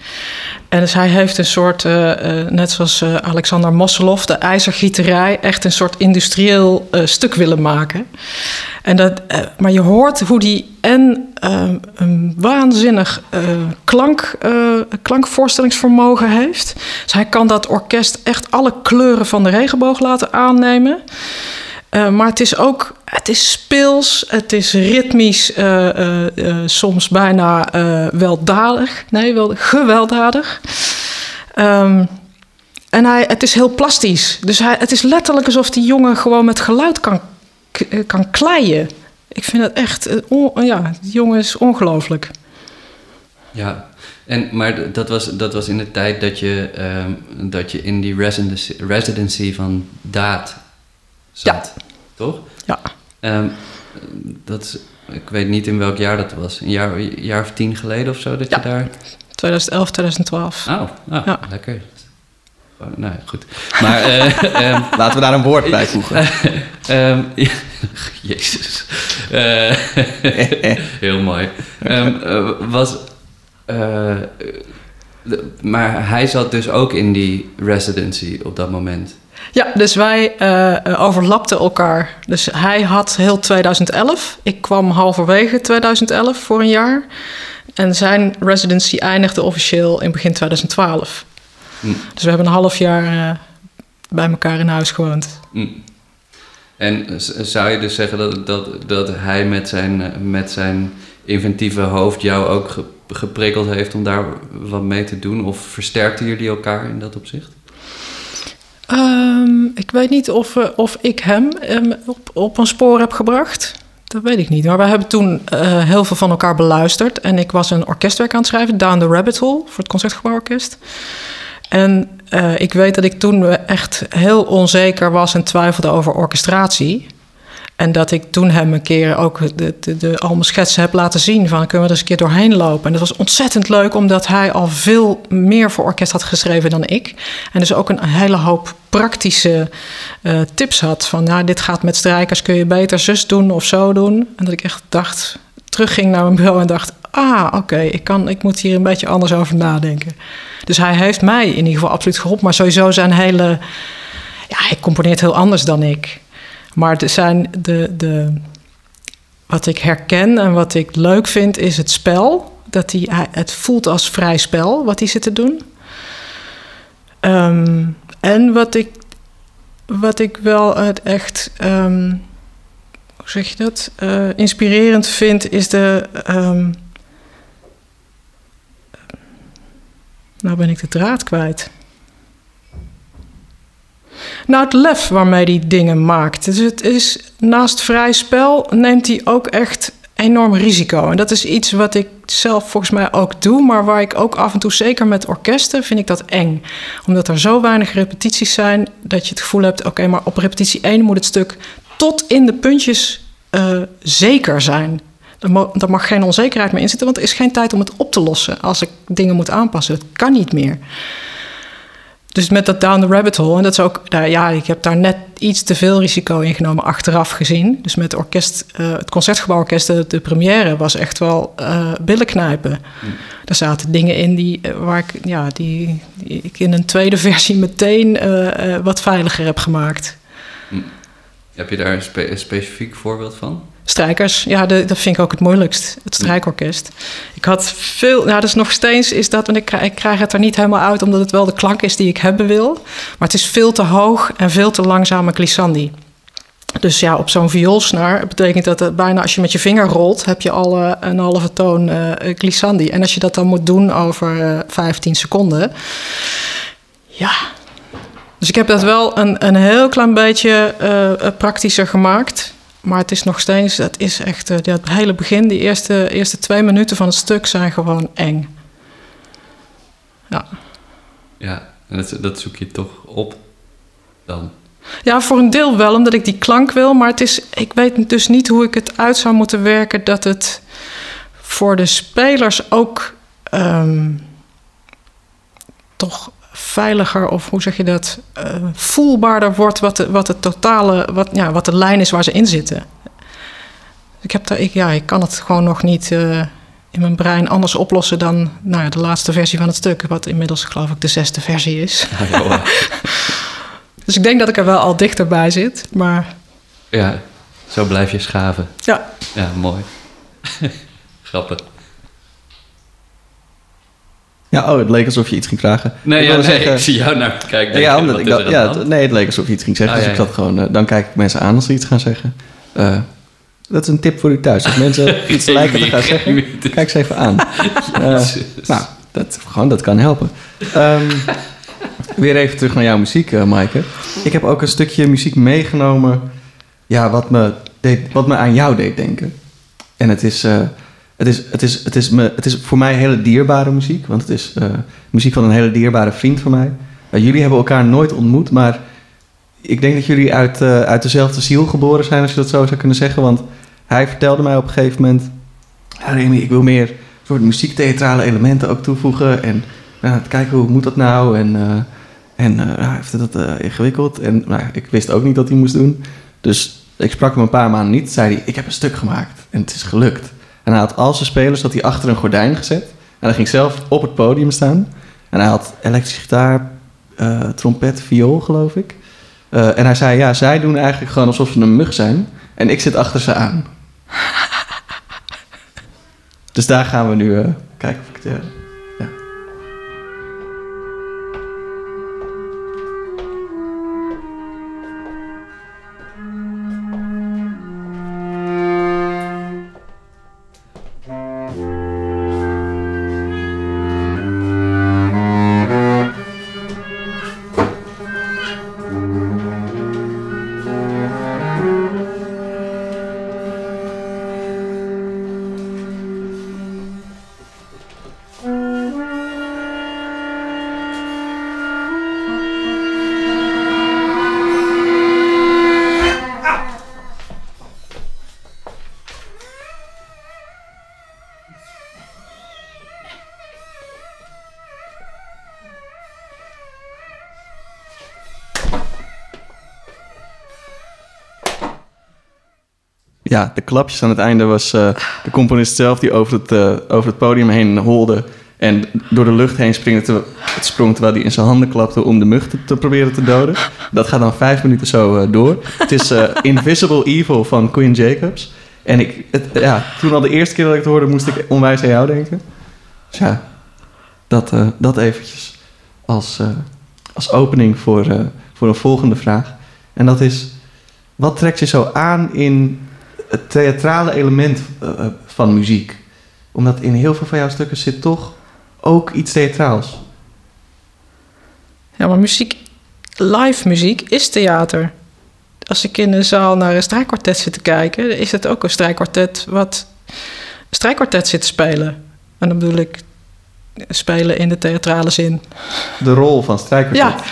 En dus hij heeft een soort, eh, eh, net zoals eh, Alexander Mosselov, de ijzergieterij, echt een soort industrieel stuk willen maken. En dat, maar je hoort hoe die en eh, een waanzinnig klank, klankvoorstellingsvermogen heeft. Dus hij kan dat orkest echt alle kleuren van de regenboog laten aannemen. Maar het is ook het is speels, het is ritmisch, eh, eh, eh, soms bijna weldadig. Nee, wel gewelddadig. Ehm, en hij, het is heel plastisch. Dus hij, het is letterlijk alsof die jongen gewoon met geluid kan, kan kleien. Ik vind het echt... on- ja, die jongen is ongelooflijk. Ja, en, maar dat was, dat was in de tijd dat je, ehm, dat je in die residency, residency van Daad zat, toch? Ja. Ehm, dat is, ik weet niet in welk jaar dat was. Een jaar, jaar of tien geleden of zo dat Ja. je daar... 2011, 2012. Oh, oh Ja. lekker. Oh, nou ja, goed. Maar, eh, (laughs) ehm, Laten we daar een woord bij voegen. (laughs) Ehm, ja, Jezus. Eh, (laughs) heel mooi. Ehm, eh, was, eh, de- maar hij zat dus ook in die residency op dat moment. Ja, dus wij eh, overlapten elkaar. Dus hij had heel 2011. Ik kwam halverwege 2011 voor een jaar. En zijn residency eindigde officieel in begin 2012. Hm. Dus we hebben een half jaar eh, bij elkaar in huis gewoond. Mm. En zou je dus zeggen dat, dat, dat hij met zijn, eh, met zijn inventieve hoofd jou ook ge- geprikkeld heeft om daar wat mee te doen? Of versterkten jullie elkaar in dat opzicht? Ehm, ik weet niet of, we- of ik hem ehm, op, op een spoor heb gebracht. Dat weet ik niet. Maar we hebben toen eh, heel veel van elkaar beluisterd. En ik was een orkestwerk aan het schrijven, Down the Rabbit Hole, voor het Concertgebouworkest. En eh, ik weet dat ik toen echt heel onzeker was en twijfelde over orchestratie. En dat ik toen hem een keer ook de, de, de, al mijn schetsen heb laten zien van kunnen we er eens een keer doorheen lopen. En dat was ontzettend leuk omdat hij al veel meer voor orkest had geschreven dan ik. En dus ook een hele hoop praktische eh, tips had van nou dit gaat met strijkers kun je beter zus doen of zo doen. En dat ik echt dacht, terugging naar mijn bureau en dacht ah oké ik kan ik moet hier een beetje anders over nadenken. Dus hij heeft mij in ieder geval absoluut geholpen, maar sowieso zijn hele ja hij componeert heel anders dan ik. Maar er zijn de, de, wat ik herken en wat ik leuk vind is het spel. Dat hij, het voelt als vrij spel wat hij zit te doen. Ehm, en wat ik, wat ik wel echt, ehm, hoe zeg je dat, Eh, inspirerend vind, is de. ehm, nou ben ik de draad kwijt. Nou, het lef waarmee hij dingen maakt. Dus het is naast vrij spel neemt hij ook echt enorm risico. En dat is iets wat ik zelf volgens mij ook doe, maar waar ik ook af en toe, zeker met orkesten, vind ik dat eng. Omdat er zo weinig repetities zijn dat je het gevoel hebt: oké, maar op repetitie 1 moet het stuk tot in de puntjes eh, zeker zijn. Er, mag geen onzekerheid meer in zitten, want er is geen tijd om het op te lossen als ik dingen moet aanpassen. Het kan niet meer. Dus met dat down the rabbit hole, en dat is ook, nou ja, ik heb daar net iets te veel risico in genomen achteraf gezien. Dus met orkest, eh, het concertgebouworkest, de, de première was echt wel eh billen knijpen. Er zaten dingen in die, eh, waar ik, ja, die, die ik in een tweede (laughs) versie meteen wat veiliger heb gemaakt. Heb je daar een, spe- een specifiek voorbeeld van? Strijkers, ja, de, dat vind ik ook het moeilijkst. Het strijkorkest. Ik had veel, nou, dus nog steeds is dat, want ik krijg, ik krijg het er niet helemaal uit, omdat het wel de klank is die ik hebben wil. Maar het is veel te hoog en veel te langzame glissandi. Dus ja, op zo'n vioolsnaar betekent dat het bijna als je met je vinger rolt, heb je al eh, een halve toon eh glissandi. En als je dat dan moet doen over eh 15 seconden, ja. Dus ik heb dat wel een, een heel klein beetje eh, eh, praktischer gemaakt. Maar het is nog steeds, het is echt, eh, ja, het hele begin, die eerste, eerste twee minuten van het stuk zijn gewoon eng. Ja. Ja, en dat, dat zoek je toch op dan? ja, voor een deel wel, omdat ik die klank wil. Maar het is, ik weet dus niet hoe ik het uit zou moeten werken dat het voor de spelers ook ehm, toch veiliger of hoe zeg je dat, eh, voelbaarder wordt wat de, wat de totale, wat, ja, wat de lijn is waar ze in zitten. Ik, heb daar, ik, ja, ik kan het gewoon nog niet eh, in mijn brein anders oplossen dan nou ja, de laatste versie van het stuk, wat inmiddels geloof ik de zesde versie is. Ja. (laughs) Dus ik denk dat ik er wel al dichterbij zit, maar ja, zo blijf je schaven. ja. Ja, mooi. (laughs) Grappig. Ja, oh, het leek alsof je iets ging vragen. Nee, ik ja, nee zeggen, ik zie jou naar kijken. ja, omdat ik ja, het- nee, het leek alsof je iets ging zeggen. Ah, dus ja, ik zat gewoon, eh, dan kijk ik mensen aan als ze iets gaan zeggen. Eh, dat is een tip voor u thuis. Als mensen (laughs) iets lijken te gaan zeggen, kijk ze even aan. (laughs) Uh, nou, dat, gewoon, dat kan helpen. Um, weer even terug naar jouw muziek, Maaike. Ik heb ook een stukje muziek meegenomen... Ja, wat me, deed, wat me aan jou deed denken. En het is... Het is, het, is, het, is me, het is voor mij hele dierbare muziek. Want het is uh, muziek van een hele dierbare vriend van mij. Uh, jullie hebben elkaar nooit ontmoet, maar ik denk dat jullie uit, uh, uit dezelfde ziel geboren zijn, als je dat zo zou kunnen zeggen. Want hij vertelde mij op een gegeven moment: ja, Remy, ik wil meer soort muziektheatrale elementen ook toevoegen. En nou, kijken hoe moet dat nou? En, en hij heeft dat ingewikkeld. En nou, ik wist ook niet dat hij moest doen. Dus ik sprak hem een paar maanden niet. Zei hij: Ik heb een stuk gemaakt en het is gelukt. En hij had al zijn spelers dat hij achter een gordijn gezet. En hij ging zelf op het podium staan. En hij had elektrische gitaar, uh, trompet, viool, geloof ik. Uh, en hij zei, ja, zij doen eigenlijk gewoon alsof ze een mug zijn. En ik zit achter ze aan. (laughs) dus daar gaan we nu uh, kijken of ik het... ja. De klapjes aan het einde was uh, de componist zelf die over het, uh, over het podium heen holde. En door de lucht heen springde te, het sprong terwijl hij in zijn handen klapte om de mug te, te proberen te doden. Dat gaat dan vijf minuten zo uh, door. Het is Invisible Evil van Queen Jacobs. En ik, het, ja, toen al de eerste keer dat ik het hoorde, moest ik onwijs aan jou denken. Dus ja, dat, dat eventjes als, als opening voor, voor een volgende vraag. En dat is, wat trekt je zo aan in het theatrale element uh, van muziek. Omdat in heel veel van jouw stukken zit toch ook iets theatraals. Ja, maar muziek, live muziek is theater. Als ik in een zaal naar een strijkkwartet zit te kijken, is het ook een strijkkwartet wat een strijkkwartet zit te spelen. En dan bedoel ik spelen in de theatrale zin. De rol van strijkkwartet. Ja.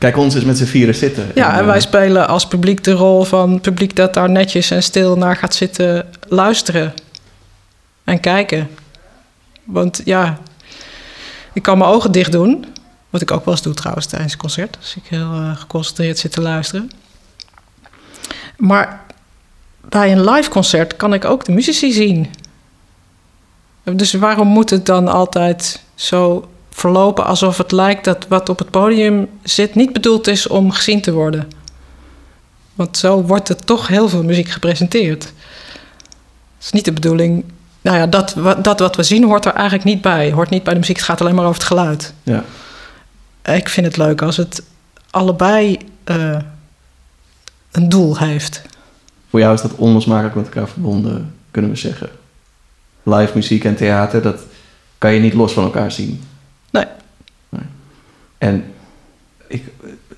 Kijk, ons is met z'n vieren zitten. Ja, en wij spelen als publiek de rol van publiek dat daar netjes en stil naar gaat zitten luisteren en kijken. Want ja, ik kan mijn ogen dicht doen, wat ik ook wel eens doe trouwens tijdens het concert, als ik heel uh, geconcentreerd zit te luisteren. Maar bij een live concert kan ik ook de muzici zien. Dus waarom moet het dan altijd zo verlopen alsof het lijkt dat wat op het podium zit niet bedoeld is om gezien te worden. Want zo wordt er toch heel veel muziek gepresenteerd. Het is niet de bedoeling. Nou ja, dat, dat wat we zien hoort er eigenlijk niet bij. Hoort niet bij de muziek, het gaat alleen maar over het geluid. Ja. Ik vind het leuk als het allebei uh, een doel heeft. Voor jou is dat onlosmakelijk met elkaar verbonden, kunnen we zeggen. Live muziek en theater, dat kan je niet los van elkaar zien. En ik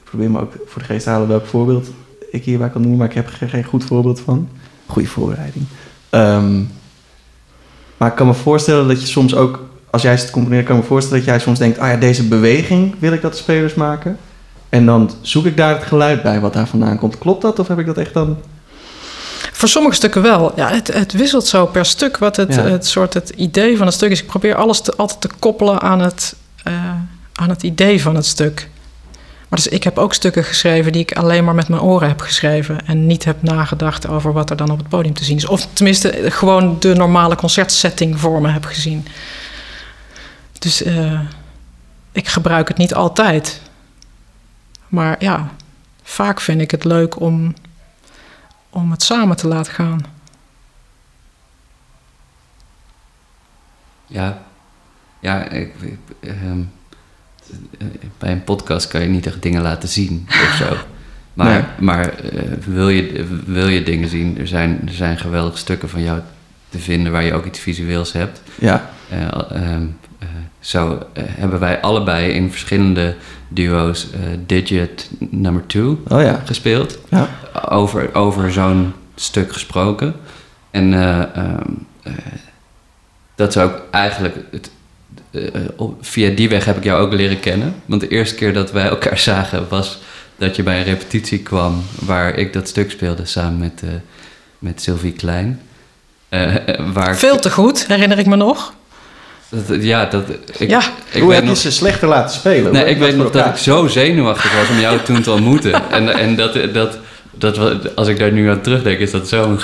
probeer me ook voor de geest te halen welk voorbeeld ik hierbij kan noemen, maar ik heb er geen goed voorbeeld van. Goede voorbereiding. Um, maar ik kan me voorstellen dat je soms ook, als jij het componeert, kan ik me voorstellen dat jij soms denkt: ah ja, deze beweging wil ik dat de spelers maken. En dan zoek ik daar het geluid bij wat daar vandaan komt. Klopt dat of heb ik dat echt dan voor sommige stukken wel. Ja, het, het wisselt zo per stuk wat het, ja. het soort het idee van het stuk is. Ik probeer alles te, altijd te koppelen aan het, uh, aan het idee van het stuk. Maar dus ik heb ook stukken geschreven die ik alleen maar met mijn oren heb geschreven. En niet heb nagedacht over wat er dan op het podium te zien is. Of tenminste gewoon de normale concertsetting voor me heb gezien. Dus uh, ik gebruik het niet altijd. Maar ja, vaak vind ik het leuk om om het samen te laten gaan. Ja, ja ik, um, bij een podcast kan je niet echt dingen laten zien of zo. (laughs) Maar, Nee. maar eh, wil, je, wil je dingen zien? Er zijn, er zijn geweldige stukken van jou te vinden waar je ook iets visueels hebt. Ja, Eh, ehm, eh, zo eh, hebben wij allebei in verschillende duo's eh, Digit Number 2 oh ja. gespeeld. ja. Over, over zo'n stuk gesproken. En eh, ehm, eh, dat is ook eigenlijk... Het, eh, via die weg heb ik jou ook leren kennen. Want de eerste keer dat wij elkaar (laughs) zagen was dat je bij een repetitie kwam... waar ik dat stuk speelde samen met, eh, met Sylvie Klein. Eh, waar Veel te goed, herinner ik me nog. dat- ja, dat, ik, Ja. ik Hoe heb je nog, ze slechter laten spelen? nee, ik je weet nog dat ik zo zenuwachtig was om jou toen te ontmoeten. (laughs) En, en dat, dat, dat, als ik daar nu aan terugdenk, is dat zo'n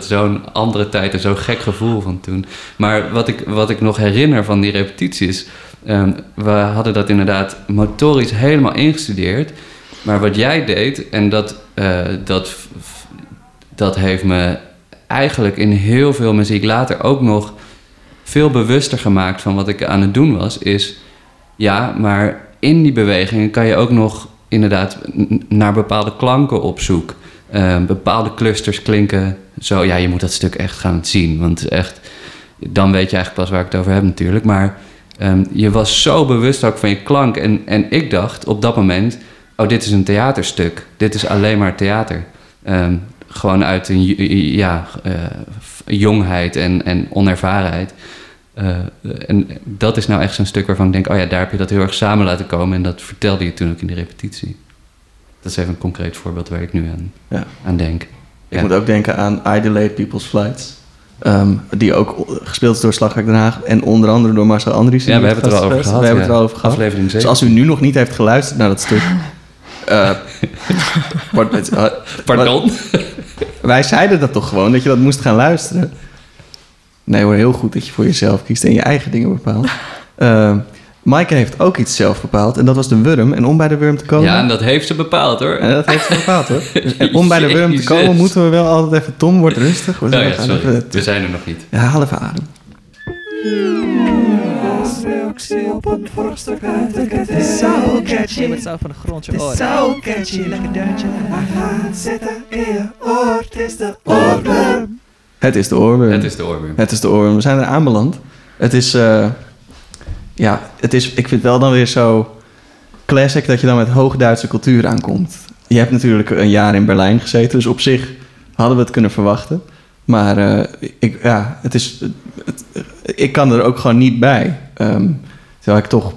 zo'n andere tijd en zo'n gek gevoel van toen. Maar wat ik, wat ik nog herinner van die repetities, ehm, we hadden dat inderdaad motorisch helemaal ingestudeerd. Maar wat jij deed, en dat, eh, dat, dat heeft me eigenlijk in heel veel muziek later ook nog veel bewuster gemaakt van wat ik aan het doen was, is ja, maar in die bewegingen kan je ook nog inderdaad naar bepaalde klanken op zoek. Eh, bepaalde clusters klinken zo. Ja, je moet dat stuk echt gaan zien. Want echt, dan weet je eigenlijk pas waar ik het over heb natuurlijk. Maar ehm, je was zo bewust ook van je klank. En, en ik dacht op dat moment, oh, dit is een theaterstuk. Dit is alleen maar theater. Ehm, gewoon uit een ja, eh, jongheid en, en onervarenheid. Eh, en dat is nou echt zo'n stuk waarvan ik denk... oh ja, daar heb je dat heel erg samen laten komen... en dat vertelde je toen ook in de repetitie. Dat is even een concreet voorbeeld waar ik nu aan, Ja. aan denk. Ik Ja. moet ook denken aan I Delayed People's Flights. Ehm, die ook gespeeld is door Slagwerk Den Haag. En onder andere door Marcel Andriessen. Ja, we hebben het er al over gehad. We hebben het er al over gehad. Aflevering 7. Dus als u nu nog niet heeft geluisterd naar dat stuk... (laughs) eh, eh, (laughs) Pardon? wij zeiden dat toch gewoon, dat je dat moest gaan luisteren. Nee hoor, heel goed dat je voor jezelf kiest en je eigen dingen bepaalt. (laughs) Eh Maaike heeft ook iets zelf bepaald en dat was de wurm. En om bij de wurm te komen... Ja, en dat heeft ze bepaald hoor. En dat heeft ze bepaald hoor. Dus, (laughs) en om bij de wurm te komen moeten we wel altijd even... Tom, wordt rustig. We Oh zijn- ja, we gaan sorry. even- We zijn er nog niet. Ja, haal even adem. Het is zo catchy. Met zo van de grond je Het is oren. zo catchy. Lekker deuntje. Hij gaat zitten in je oor. Het is de oorworm. Het is de oorworm. Het is de oorworm. Het is de oorworm. We zijn er aanbeland. Het is... eh, ja, het is... Ik vind wel dan weer zo classic dat je dan met hoogduitse cultuur aankomt. Je hebt natuurlijk een jaar in Berlijn gezeten, dus op zich hadden we het kunnen verwachten. Maar eh, ik, ja, het is, het- ik kan er ook gewoon niet bij. Ehm, terwijl ik toch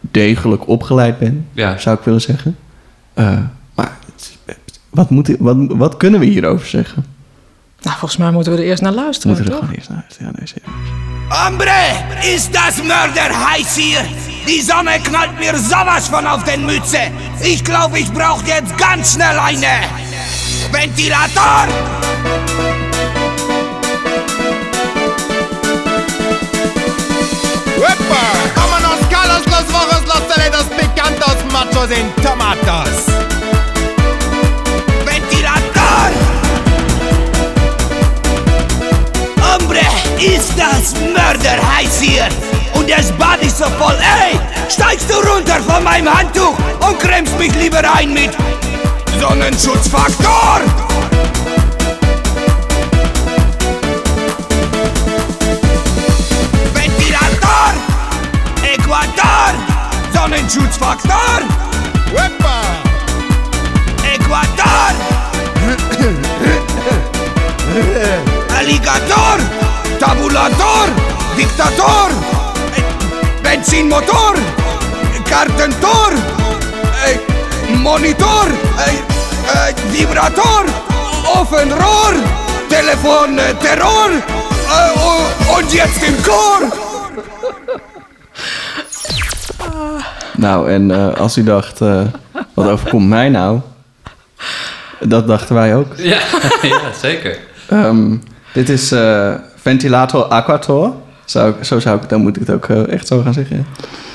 degelijk opgeleid ben, Ja, zou ik willen zeggen. Eh, maar wat, moet, wat, wat kunnen we hierover zeggen? Nou, volgens mij moeten we er eerst naar We luisteren, moeten er toch? gewoon eerst naar Ja, nee, serieus. Hombre, ist das Mörder heiß hier? Die Sonne knallt mir sowas von auf den Mütze. Ich glaube, ich brauche jetzt ganz schnell eine Ventilator. Vámonos, Carlos, los rojos, los toledos, picantos, machos en tomatos. Ist das Mörder heiß hier? Und das Bad ist so voll. Ey, steigst du runter von meinem Handtuch und cremst mich lieber ein mit Sonnenschutzfaktor. Ventilator, Äquator, Sonnenschutzfaktor, Huepa! Äquator, (coughs) Alligator, Tabulator, Diktator, äh, Benzinmotor, Kartentor, äh, Monitor, äh, äh, Vibrator, Ofenrohr, Telefon, äh, Terror und jetzt im. Nou, en eh, als u dacht, eh, wat overkomt mij nou? Dat dachten wij ook. ja, (laughs) ja zeker. Ehm, dit is eh, ventilator aquator. Zou, ik- zo zou ik, dan moet ik het ook eh, echt zo gaan zeggen.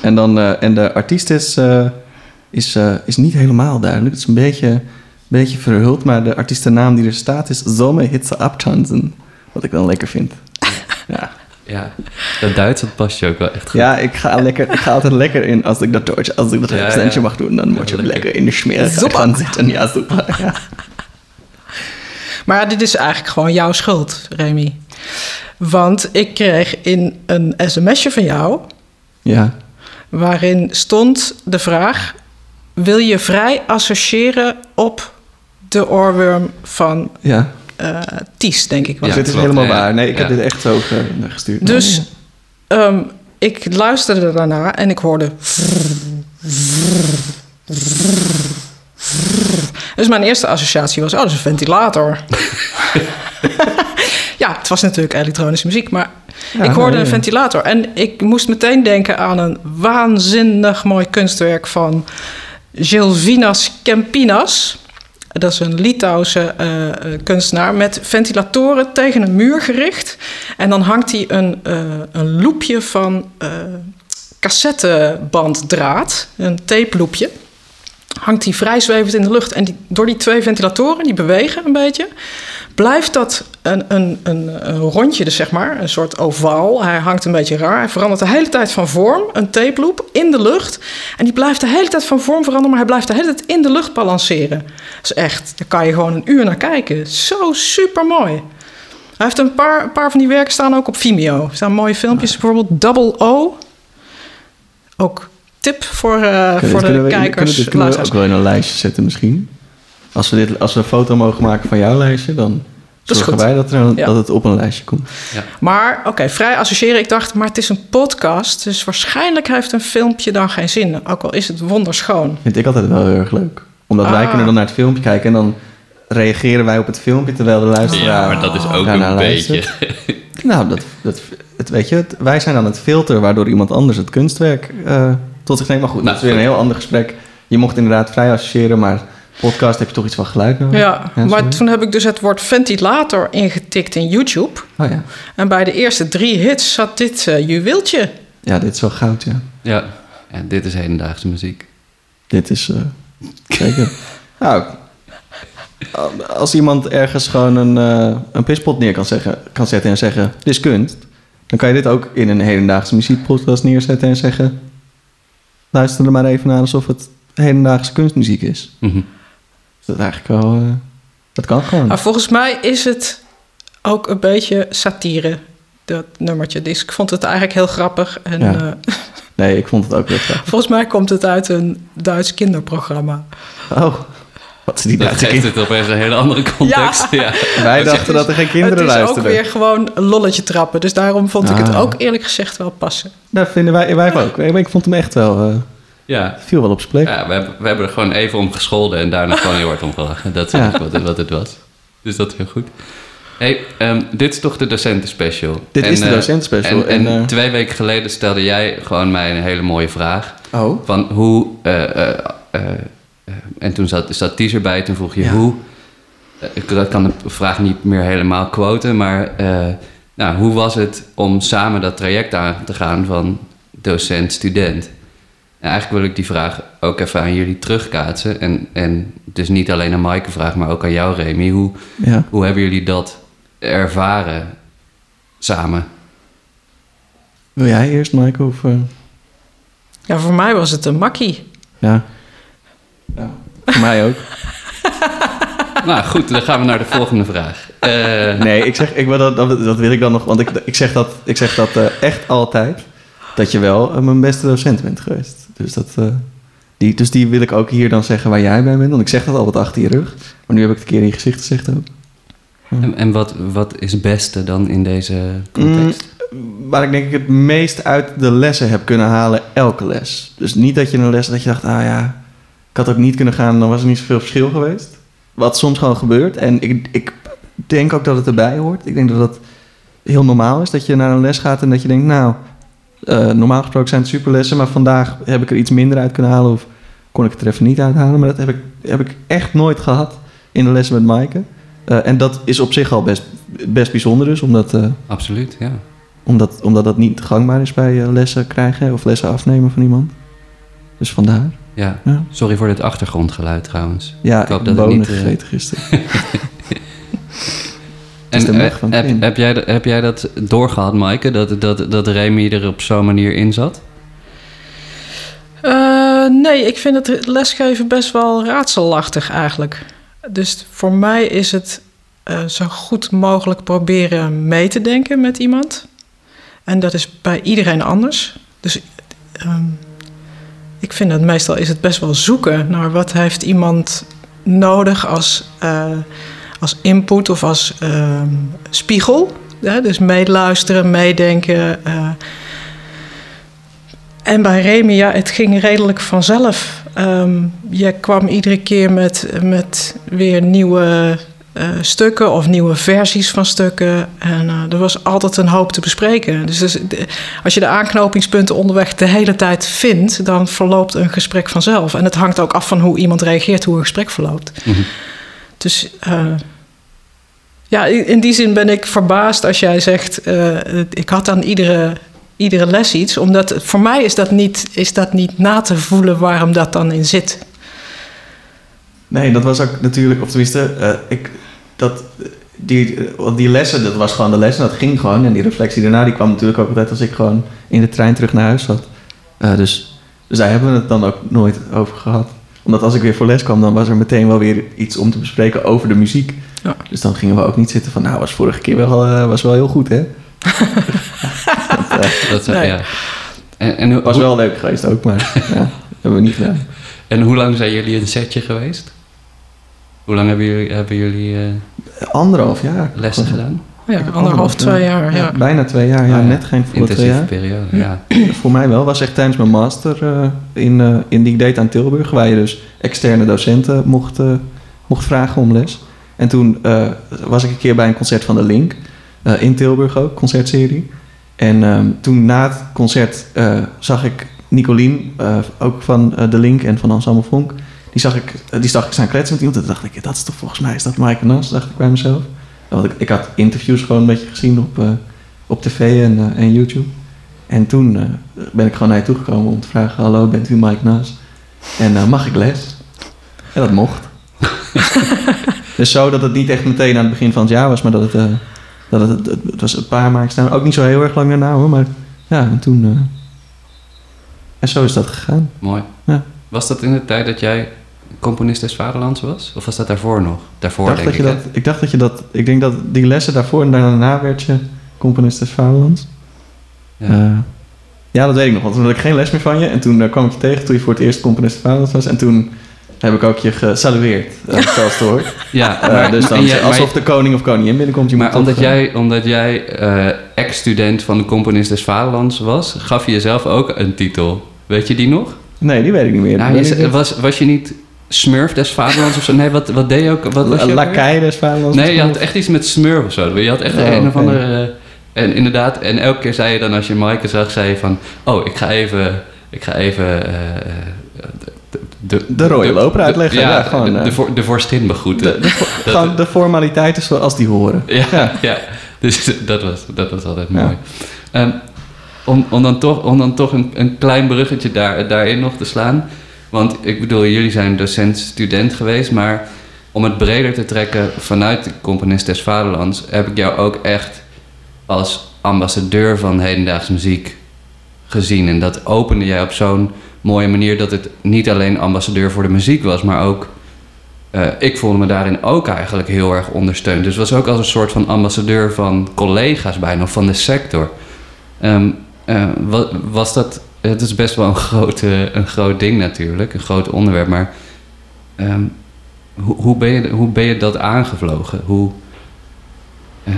En, dan, eh, en de artiest is, eh, is, eh, is niet helemaal duidelijk. Het is een beetje, beetje verhuld, maar de artiestennaam die er staat is Zomme Hitze Abtanzen. Wat ik dan lekker vind. (laughs) Ja, Ja, dat Duits dat past je ook wel echt goed. Ja, ik ga, lekker, ik ga altijd lekker in als ik dat Duits, als ik dat Ja, accentje ja. mag doen, dan moet je Ja, lekker. lekker. in de smerigheid Super. gaan zitten. Ja, super. Ja. (laughs) Maar dit is eigenlijk gewoon jouw schuld, Remy. Want ik kreeg in een sms'je van jou... ja. waarin stond de vraag... wil je vrij associëren op de oorworm van ja. eh Ties, denk ik. Ja, het. dit is helemaal ja. waar. Nee, ik heb dit echt zo ge- gestuurd. Dus ehm, ik luisterde daarna en ik hoorde... Dus mijn eerste associatie was, oh, dat is een ventilator. (laughs) (laughs) ja, het was natuurlijk elektronische muziek, maar Ja, ik hoorde een ventilator. En ik moest meteen denken aan een waanzinnig mooi kunstwerk van Gilvinas Kempinas. Dat is een Litouwse eh, eh, kunstenaar met ventilatoren tegen een muur gericht. En dan hangt hij een, eh, een loopje van eh cassettebanddraad, een tape loopje. Hangt hij vrij zwevend in de lucht. En die, door die twee ventilatoren, die bewegen een beetje, blijft dat een, een, een, een rondje, dus zeg maar, een soort ovaal. Hij hangt een beetje raar. Hij verandert de hele tijd van vorm, een tape loop, in de lucht. En die blijft de hele tijd van vorm veranderen, maar hij blijft de hele tijd in de lucht balanceren. Dat is echt, daar kan je gewoon een uur naar kijken. Zo super mooi. Hij heeft een paar, een paar van die werken staan ook op Vimeo. Er staan mooie filmpjes, bijvoorbeeld Double O. Ook tip voor, eh, voor de kunnen we, kijkers. Kunnen, kunnen we ook wel in een lijstje zetten misschien. Als we, dit, als we een foto mogen maken van jouw lijstje, dan Dat zorgen wij dat, er, een- Ja. dat het op een lijstje komt. Maar oké, vrij associëren. Ik dacht, maar het is een podcast. Dus waarschijnlijk heeft een filmpje dan geen zin. Ook al is het wonderschoon. Vind ik altijd wel heel erg leuk. Omdat wij Ah. kunnen dan naar het filmpje kijken en dan reageren wij op het filmpje terwijl de luisteraar Ja, maar dat is ook een luistert. beetje. Nou, dat, dat, het, weet je, het- wij zijn dan het filter waardoor iemand anders het kunstwerk eh, tot zich neemt. Maar goed, Nou, dat is weer een heel ander gesprek. Je mocht inderdaad vrij associëren, maar podcast heb je toch iets van geluid nodig? Ja, maar toen heb ik dus het woord ventilator ingetikt in YouTube. Oh ja. En bij de eerste drie hits zat dit eh, juweeltje. ja, dit is wel goud, ja. Ja. ja, dit is hedendaagse muziek. Dit is eh, zeker. (laughs) nou, als iemand ergens gewoon een, eh, een pispot neer kan, zeggen, kan zetten en zeggen: Dit is kunst. Dan kan je dit ook in een hedendaagse muziekpodcast neerzetten en zeggen: Luister er maar even naar alsof het hedendaagse kunstmuziek is. Mhm. Dat is eigenlijk wel. eh, dat kan gewoon. Maar volgens mij is het ook een beetje satire, dat nummertje. Dus ik vond het eigenlijk heel grappig. En Ja. eh, Nee, ik vond het ook heel (laughs) grappig. volgens mij komt het uit een Duits kinderprogramma. Oh, wat is die Dat geeft het opeens een hele andere context. Ja. (laughs) Wij dachten dat er geen kinderen het is luisterden. ook weer gewoon een lolletje trappen. Dus daarom vond ik het Ah. ook eerlijk gezegd wel passen. Dat vinden wij, wij ook. Ik vond hem echt wel. eh Ja. viel wel op zijn plek. Ja, we hebben, we hebben er gewoon even om gescholden en daarna gewoon heel hard om gelachen. Dat is Ja. wat, het- wat het was. Dus dat is heel goed. hey, ehm, dit is toch de docenten special? Dit is de eh, docentenspecial, En, en, en, eh, twee weken geleden stelde jij gewoon mij een hele mooie vraag. Oh. Van hoe... eh, eh, eh, eh, en toen zat, zat Ties erbij. Toen vroeg je Ja. hoe... eh, ik dat kan de vraag niet meer helemaal quoten. Maar eh, nou, hoe was het om samen dat traject aan te gaan van docent-student? En eigenlijk wil ik die vraag ook even aan jullie terugkaatsen. En, en dus niet alleen aan Maaike vraag, maar ook aan jou, Remy. Hoe, Ja. hoe hebben jullie dat ervaren samen? Wil jij eerst, Michael? Of, eh, Ja, voor mij was het een makkie. ja. Ja. Voor mij ook. (laughs) nou goed, dan gaan we naar de volgende vraag. Eh, Nee, ik zeg, ik wil dat, dat, dat wil ik dan nog, want ik, ik zeg dat, ik zeg dat eh, echt altijd. Dat je wel eh, mijn beste docent bent geweest. Dus, dat, die, dus die wil ik ook hier dan zeggen waar jij bij bent. Want ik zeg dat altijd achter je rug. Maar nu heb ik het een keer in je gezicht gezegd ook. En, en wat, wat is het beste dan in deze context? Waar ik denk ik het meest uit de lessen heb kunnen halen, elke les. Dus niet dat je een les dat je dacht, ah ja, ik had ook niet kunnen gaan, dan was er niet zoveel verschil geweest. Wat soms gewoon gebeurt. En ik, ik denk ook dat het erbij hoort. Ik denk dat dat heel normaal is, dat je naar een les gaat en dat je denkt, nou, eh, normaal gesproken zijn het superlessen, maar vandaag heb ik er iets minder uit kunnen halen of kon ik het er even niet uithalen. Maar dat heb ik, heb ik echt nooit gehad in de lessen met Maaike. Eh, en dat is op zich al best, best bijzonder dus, omdat... eh, Absoluut, ja. omdat, omdat dat niet gangbaar is bij lessen krijgen of lessen afnemen van iemand. Dus vandaar. Ja. Ja, Sorry voor dit achtergrondgeluid trouwens. ja Ik hoop ik dat het bonen niet, eh, gegeten gisteren. (laughs) is de En weg eh, van heb, heb, jij, dat- heb jij dat doorgehad, Maaike? Dat, dat, dat Remy er op zo'n manier in zat? Eh, nee, ik vind het lesgeven best wel raadselachtig eigenlijk. Dus voor mij is het eh, zo goed mogelijk proberen mee te denken met iemand. En dat is bij iedereen anders. Dus ehm, ik vind dat meestal is het best wel zoeken naar wat heeft iemand nodig als, eh, als input of als ehm, spiegel. Dus meeluisteren, meedenken. eh. En bij Remy, ja, het ging redelijk vanzelf. Ehm, je kwam iedere keer met, met weer nieuwe stukken of nieuwe versies van stukken. En eh, er was altijd een hoop te bespreken. Dus, dus als je de aanknopingspunten onderweg de hele tijd vindt, dan verloopt een gesprek vanzelf. En het hangt ook af van hoe iemand reageert, hoe een gesprek verloopt. Dus eh, ja, in die zin ben ik verbaasd als jij zegt: eh, ik had aan iedere, iedere les iets. Omdat voor mij is dat, niet, is dat niet na te voelen waarom dat dan in zit. Nee, dat was ook natuurlijk, of tenminste, eh, ik, dat, die, want die lessen, dat was gewoon de les en dat ging gewoon. En die reflectie daarna, die kwam natuurlijk ook altijd als ik gewoon in de trein terug naar huis zat. Eh, dus, dus daar hebben we het dan ook nooit over gehad. Omdat als ik weer voor les kwam, dan was er meteen wel weer iets om te bespreken over de muziek. Ja. Dus dan gingen we ook niet zitten van, nou, was vorige keer wel, eh, was wel heel goed, hè? (laughs) dat Dat, Nee. ja. En, en, hoe- was wel leuk geweest ook, maar ja, (laughs) hebben we niet gedaan. en hoe lang zijn jullie een setje geweest? Hoe lang hebben jullie, hebben jullie eh, Anderhalf jaar. lessen gedaan? Ja, anderhalf, twee jaar. Ja. Bijna twee jaar, ja, Ah, ja. net geen volle twee Intensieve jaar. periode, ja. (clears throat) Voor mij wel. Was echt tijdens mijn master eh, in, eh, in die ik deed aan Tilburg. Waar je dus externe docenten mocht, eh, mocht vragen om les. En toen eh, was ik een keer bij een concert van de Link. eh, in Tilburg ook, concertserie. En ehm, toen na het concert eh, zag ik Nicolien, eh, ook van eh, de Link en van Ensemble Vonk. Die zag ik, eh, die zag ik staan kletsen met iemand. En toen dacht ik, dat is toch volgens mij is dat Mike Nas, dacht ik bij mezelf. Want ik, ik had interviews gewoon een beetje gezien op, eh, op tv en, eh, en YouTube. En toen ben ik gewoon naar je toegekomen om te vragen: Hallo, bent u Mike Naas? En mag ik les? En dat mocht. (laughs) dus zo dat het niet echt meteen aan het begin van het jaar was, maar dat het, dat het, het, het was een paar maanden staan. Ook niet zo heel erg lang daarna hoor, maar ja, en toen. en zo is dat gegaan. Mooi. Ja. Was dat in de tijd dat jij componist des Vaderlands was? Of was dat daarvoor nog? Daarvoor Ik dacht, denk dat je ik, dat, ik dacht dat je dat. Ik denk dat die lessen daarvoor en daarna werd je componist des Vaderlands. Ja. Ja. ja, dat weet ik nog. Want toen had ik geen les meer van je. En toen eh, kwam ik je tegen toen je voor het eerst componist des Vaderlands was. En toen heb ik ook je gesalueerd, uh, zoals het hoort. (laughs) ja, Eh, maar, dus dan jij- alsof de koning of koningin binnenkomt. Je maar toch, omdat eh, jij, omdat jij eh, ex-student van de componist des Vaderlands was, gaf je jezelf ook een titel. Weet je die nog? Nee, die weet ik niet meer. Nou, je was, was je niet Smurf des Vaderlands of zo? Nee, wat, wat deed je ook? Wat was je? Lakai des Vaderlands. Nee, je had echt iets met Smurf of zo. Je had echt Oh, een of oké. andere... eh, en inderdaad, en elke keer zei je dan als je Maaike zag, zei je van... Oh, ik ga even... Ik ga even... eh, de, de, De rode loper de- uitleggen, ja, gewoon, de, de, de vorstin begroeten. De, de, gewoon de formaliteiten zoals die horen. Ja, ja. Dus dat was, dat was altijd Ja. mooi. Ehm, om, om dan toch, om dan toch een, een klein bruggetje daar, daarin nog te slaan. Want ik bedoel, jullie zijn docent-student geweest, maar om het breder te trekken vanuit de componist des Vaderlands, heb ik jou ook echt als ambassadeur van hedendaagse muziek gezien. En dat opende jij op zo'n mooie manier dat het niet alleen ambassadeur voor de muziek was, maar ook eh, ik voelde me daarin ook eigenlijk heel erg ondersteund. Dus was ook als een soort van ambassadeur van collega's bijna, of van de sector. Ehm, eh, wa- was dat, het is best wel een groot, eh, een groot ding natuurlijk, een groot onderwerp, maar ehm, hoe, hoe, ben je, hoe ben je dat aangevlogen? Hoe, eh,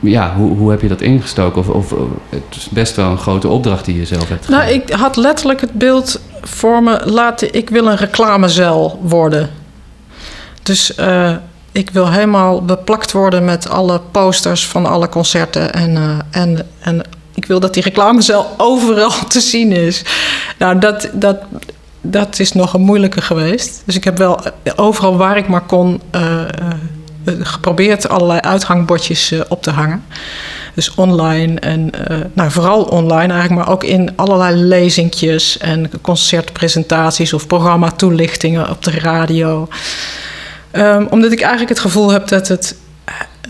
ja, hoe, hoe heb je dat ingestoken? Of, of het is best wel een grote opdracht die je zelf hebt Nou, gedaan. ik had letterlijk het beeld voor me laten. Ik wil een reclamezel worden. Dus eh, ik wil helemaal beplakt worden met alle posters van alle concerten. En, eh, en, en wil dat die reclamezel overal (laughs) te zien is. Nou, dat, dat, dat is nog een moeilijke geweest. Dus ik heb wel eh, overal waar ik maar kon. eh, eh, geprobeerd allerlei uithangbordjes op te hangen. Dus online en nou, vooral online eigenlijk, maar ook in allerlei lezingjes en concertpresentaties of programmatoelichtingen op de radio. Ehm, omdat ik eigenlijk het gevoel heb dat het.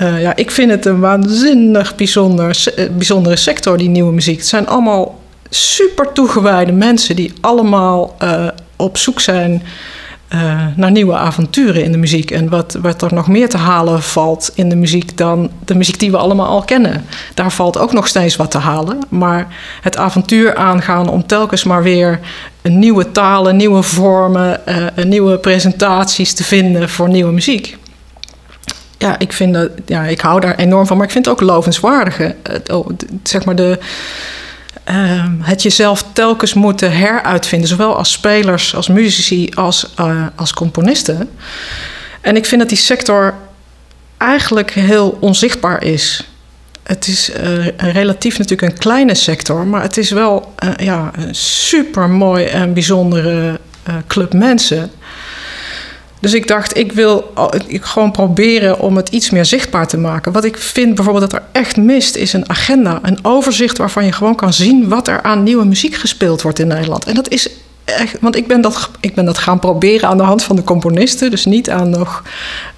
Eh, ja, ik vind het een waanzinnig bijzonder, eh, bijzondere sector, die nieuwe muziek. Het zijn allemaal super toegewijde mensen die allemaal eh, op zoek zijn naar nieuwe avonturen in de muziek. En wat, wat er nog meer te halen valt in de muziek dan de muziek die we allemaal al kennen. Daar valt ook nog steeds wat te halen. Maar het avontuur aangaan om telkens maar weer nieuwe talen, nieuwe vormen, nieuwe presentaties te vinden voor nieuwe muziek. Ja, ik vind dat, ja, ik hou daar enorm van, maar ik vind het ook lovenswaardige. Oh, zeg maar de, ehm, het jezelf telkens moeten heruitvinden, zowel als spelers, als muzici, als, eh, als componisten. En ik vind dat die sector eigenlijk heel onzichtbaar is. Het is eh, relatief natuurlijk een kleine sector, maar het is wel eh, ja, een super mooi en bijzondere club mensen. Dus ik dacht, ik wil ik gewoon proberen om het iets meer zichtbaar te maken. Wat ik vind bijvoorbeeld dat er echt mist, is een agenda. Een overzicht waarvan je gewoon kan zien wat er aan nieuwe muziek gespeeld wordt in Nederland. En dat is echt, want ik ben dat, ik ben dat gaan proberen aan de hand van de componisten. Dus niet aan nog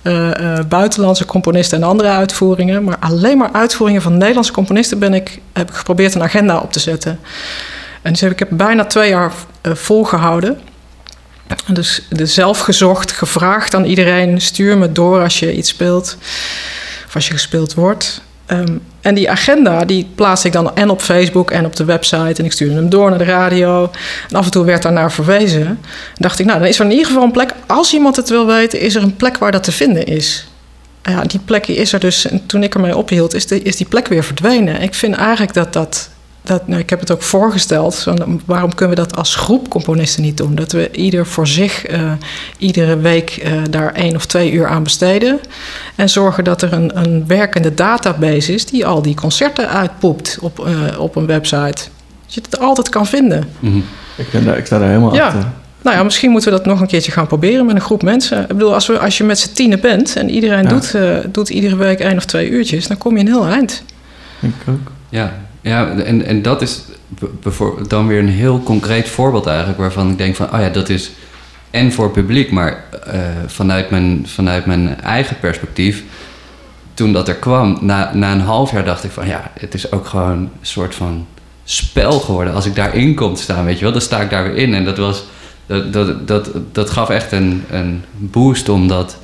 eh, eh, buitenlandse componisten en andere uitvoeringen. Maar alleen maar uitvoeringen van Nederlandse componisten ben ik, heb ik geprobeerd een agenda op te zetten. En dus heb ik heb bijna twee jaar eh, volgehouden. Dus, dus zelf gezocht, gevraagd aan iedereen: stuur me door als je iets speelt of als je gespeeld wordt. Ehm, en die agenda die plaatste ik dan en op Facebook en op de website. En ik stuurde hem door naar de radio. En af en toe werd daar naar verwezen. En dacht ik, nou, dan is er in ieder geval een plek. Als iemand het wil weten, is er een plek waar dat te vinden is. Ja, die plek is er dus. En toen ik ermee ophield, is, is die plek weer verdwenen. Ik vind eigenlijk dat dat. Dat nou, ik heb het ook voorgesteld. Van, waarom kunnen we dat als groep componisten niet doen? Dat we ieder voor zich eh, iedere week eh, daar één of twee uur aan besteden. En zorgen dat er een, een werkende database is die al die concerten uitpoept op, eh, op een website. Dat je het altijd kan vinden. Mhm. Ik, ben daar, ik sta daar helemaal Ja. achter. Nou ja, misschien moeten we dat nog een keertje gaan proberen met een groep mensen. Ik bedoel, als, we, als je met z'n tienen bent en iedereen Ja. doet, eh, doet iedere week één of twee uurtjes, dan kom je een heel eind. Ik ook. Ja, ja en, en dat is dan weer een heel concreet voorbeeld eigenlijk... waarvan ik denk van, oh ja, dat is en voor publiek... maar eh, vanuit, mijn, vanuit mijn eigen perspectief... toen dat er kwam, na, na een half jaar dacht ik van... ja, het is ook gewoon een soort van spel geworden. Als ik daarin kom staan, weet je wel, dan sta ik daar weer in. En dat, was, dat, dat, dat, dat gaf echt een, een boost om dat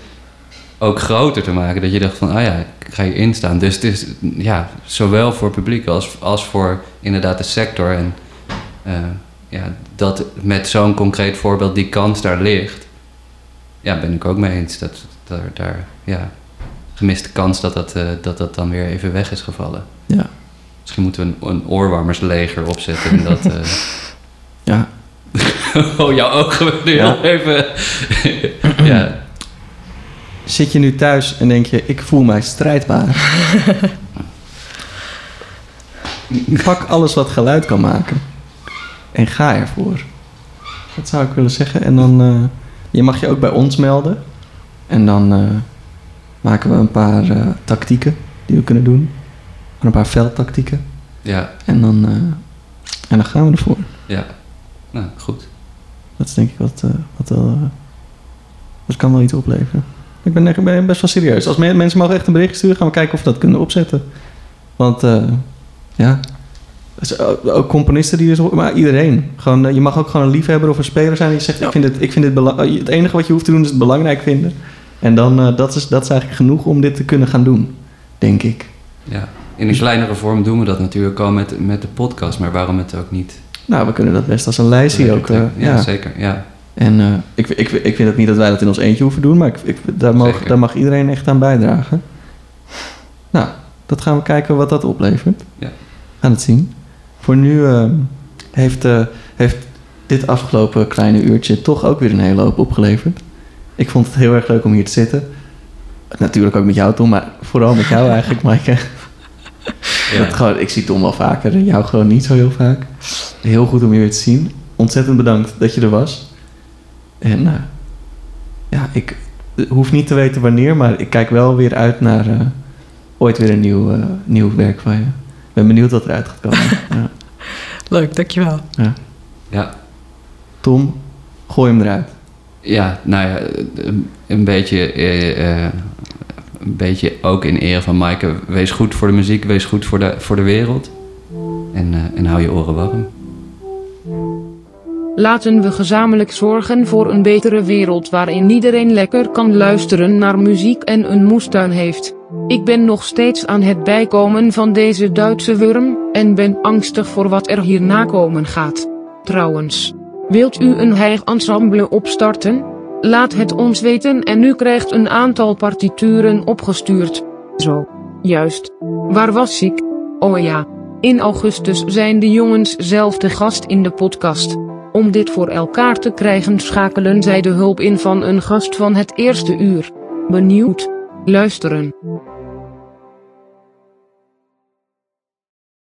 ook groter te maken. Dat je dacht van, oh ja, ik ga hierin staan. Dus het is ja, zowel voor publiek als, als voor inderdaad de sector. En eh, ja, dat met zo'n concreet voorbeeld die kans daar ligt... Ja, ben ik ook mee eens. Dat daar, daar ja, gemiste kans dat dat, eh, dat dat dan weer even weg is gevallen. Ja. Misschien moeten we een, een oorwarmersleger opzetten. En dat, eh, (laughs) Ja. (laughs) oh, jouw ogen nu (laughs) Ja. heel even... ja, Zit je nu thuis en denk je, ik voel mij strijdbaar. (laughs) Pak alles wat geluid kan maken. En ga ervoor. Dat zou ik willen zeggen. En dan, eh, je mag je ook bij ons melden. En dan eh, maken we een paar eh, tactieken die we kunnen doen. Een paar veldtactieken. ja, En dan, en dan gaan we ervoor. ja. Nou, goed. Dat is denk ik wat, wat wel... dat kan wel iets opleveren. Ik ben, echt- ik ben best wel serieus. Als me- mensen mogen echt een bericht sturen, gaan we kijken of we dat kunnen opzetten. Want eh, ja, dus ook ook componisten die dus, maar iedereen. Gewoon, eh, je mag ook gewoon een liefhebber of een speler zijn die zegt: Ja. ik vind het, ik vind dit bela- eh, Het enige wat je hoeft te doen is het belangrijk vinden. En dan eh, dat, is, dat is eigenlijk genoeg om dit te kunnen gaan doen, denk ik. Ja. In een kleinere vorm doen we dat natuurlijk al met, met de podcast, maar waarom het ook niet? Nou, we kunnen dat best als een lijstje ook. eh, ja, ja. zeker. Ja. En eh, ik, ik, ik vind het niet dat wij dat in ons eentje hoeven doen, maar ik, ik, daar, mag, daar mag iedereen echt aan bijdragen. Nou, dat gaan we kijken wat dat oplevert. Ja. We gaan het zien. Voor nu eh, heeft, eh, heeft dit afgelopen kleine uurtje toch ook weer een hele hoop opgeleverd. Ik vond het heel erg leuk om hier te zitten. Natuurlijk ook met jou, Tom, maar vooral met jou eigenlijk, (laughs) Maaike. Ja. Dat gewoon, ik zie Tom wel vaker, en jou gewoon niet zo heel vaak. Heel goed om je weer te zien. Ontzettend bedankt dat je er was. En eh, ja, ik eh, hoef niet te weten wanneer, maar ik kijk wel weer uit naar eh, ooit weer een nieuw, eh, nieuw werk van je. Ik ben benieuwd wat eruit gaat komen. (laughs) ja. Leuk, dankjewel. ja. Tom, gooi hem eruit. ja, nou ja, een, een beetje, eh, eh, een beetje ook in ere van Maaike. Wees goed voor de muziek, wees goed voor de, voor de wereld. En, eh, en hou je oren warm. Laten we gezamenlijk zorgen voor een betere wereld waarin iedereen lekker kan luisteren naar muziek en een moestuin heeft. Ik ben nog steeds aan het bijkomen van deze Duitse wurm en ben angstig voor wat er hierna komen gaat. Trouwens, wilt u een heig ensemble opstarten? Laat het ons weten en u krijgt een aantal partituren opgestuurd. Zo. Juist. Waar was ik? Oh ja. In augustus zijn de jongens zelf de gast in de podcast. Om dit voor elkaar te krijgen schakelen zij de hulp in van een gast van het eerste uur. Benieuwd? Luisteren.